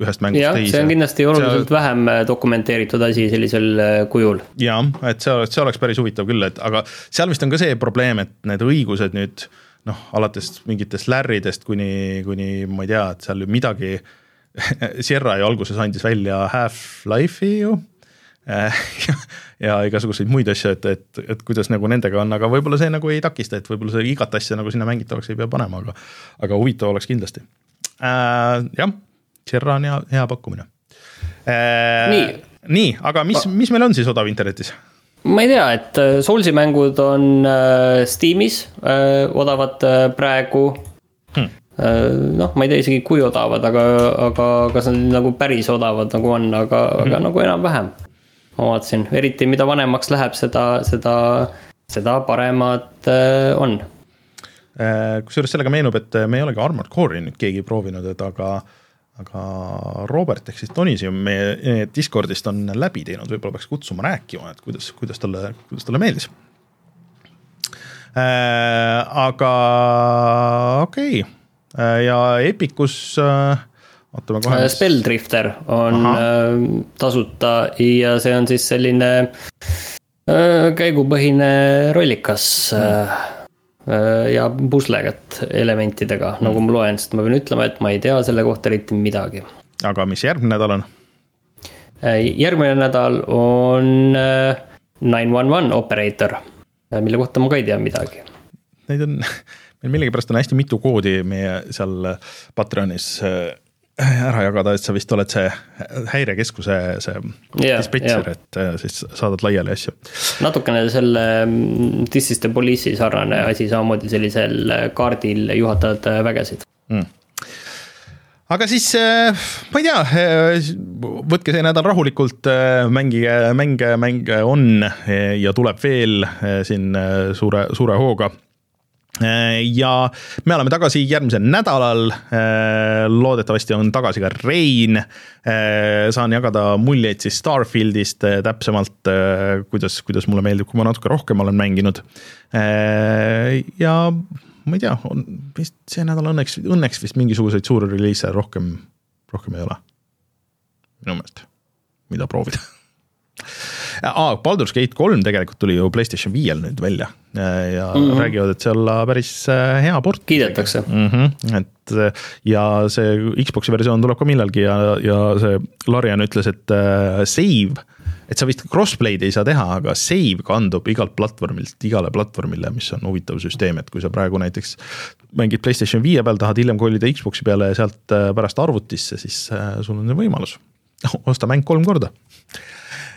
ühest mängust
jah, teise. see on kindlasti oluliselt see... vähem äh, dokumenteeritud asi sellisel äh, kujul.
jah, et see oleks, see oleks päris huvitav küll, et aga seal vist on ka see probleem, et need õigused nüüd noh, alates mingitest lärridest kuni, kuni ma ei tea, et seal midagi Sierra ju alguses andis välja Half-Life'i ju ja, ja igasuguseid muid asju, et, et, et kuidas nagu nendega on, aga võib-olla see nagu ei takista, et võib-olla see igat asja nagu sinna mängitavaks ei pea panema, aga aga huvitav oleks kindlasti äh,. jah, Sierra on hea, hea pakkumine äh,. nii, nii, aga mis, mis meil on siis odav internetis?
ma ei tea, et äh, Soulsi mängud on äh, Steamis äh, odavad äh, praegu hmm noh, ma ei tea isegi kui odavad, aga, aga kas nad nagu päris odavad nagu on, aga mm, -hmm. aga nagu enam-vähem ma vaatasin, eriti mida vanemaks läheb, seda, seda, seda paremad äh, on.
Äh, kusjuures sellega meenub, et me ei olegi Armored Core'i nüüd keegi proovinud, et aga aga Robert ehk siis Tonisium meie Discordist on läbi teinud, võib-olla peaks kutsuma rääkima, et kuidas, kuidas talle, kuidas talle meeldis äh,. aga okei okay. äh, ja Epicus äh,
ootame kohe. Äh, Spelldrifter on Aha. Äh, tasuta ja see on siis selline äh, käigupõhine rollikas mm.. ja puslegat elementidega, nagu ma loen, sest ma pean ütlema, et ma ei tea selle kohta eriti midagi.
aga mis järgmine nädal on?
järgmine nädal on nine one one operator, mille kohta ma ka ei tea midagi.
Neid on, meil millegipärast on hästi mitu koodi meie seal Patreonis ära jagada, et sa vist oled see häirekeskuse see yeah, dispetšer yeah., et äh, siis saadad laiali asju.
natukene selle mm, This is the police'i sarnane asi, samamoodi sellisel kaardil juhatavad äh, vägesid mm
aga siis ma ei tea, võtke see nädal rahulikult, mängige mänge, mänge on ja tuleb veel siin suure, suure hooga Äh, ja me oleme tagasi järgmisel nädalal. Äh, loodetavasti on tagasi ka Rein. Äh, saan jagada muljeid siis Starfieldist täpsemalt, kuidas, kuidas mulle meeldib, kui ma natuke rohkem olen mänginud. ja ma ei tea, on vist see nädal õnneks, õnneks vist mingisuguseid suuri reliise rohkem, rohkem ei ole. minu meelest, mida proovida aa, Baldur's Gate kolm tegelikult tuli ju Playstation viiel nüüd välja ja mm -hmm. räägivad, et see olla päris äh, hea port.
kiidetakse
mm. -hmm. et äh, ja see Xbox'i versioon tuleb ka millalgi ja, ja see Larian ütles, et äh, save, et sa vist crossplay'd ei saa teha, aga save kandub igalt platvormilt igale platvormile, mis on huvitav süsteem, et kui sa praegu näiteks mängid Playstation viie peal, tahad hiljem kolida Xbox'i peale ja sealt pärast arvutisse, siis sul on see võimalus. osta mäng kolm korda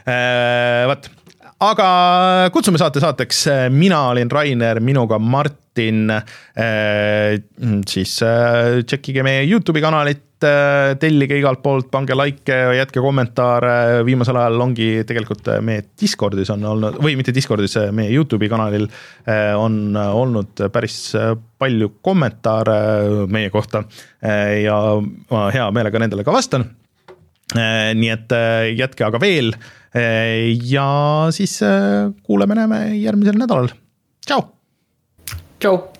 vot, aga kutsume saate saateks, mina olin Rainer, minuga Martin. Äh, siis äh, tšekkige meie Youtube'i kanalit, tellige igalt poolt, pange like, jätke kommentaare, viimasel ajal ongi tegelikult meie Discordis on olnud, või mitte Discordis, meie Youtube'i kanalil on olnud päris palju kommentaare meie kohta ja ma hea meelega nendele ka vastan. nii et jätke aga veel ja siis äh, kuuleme-näeme järgmisel nädalal, tšau.
tšau.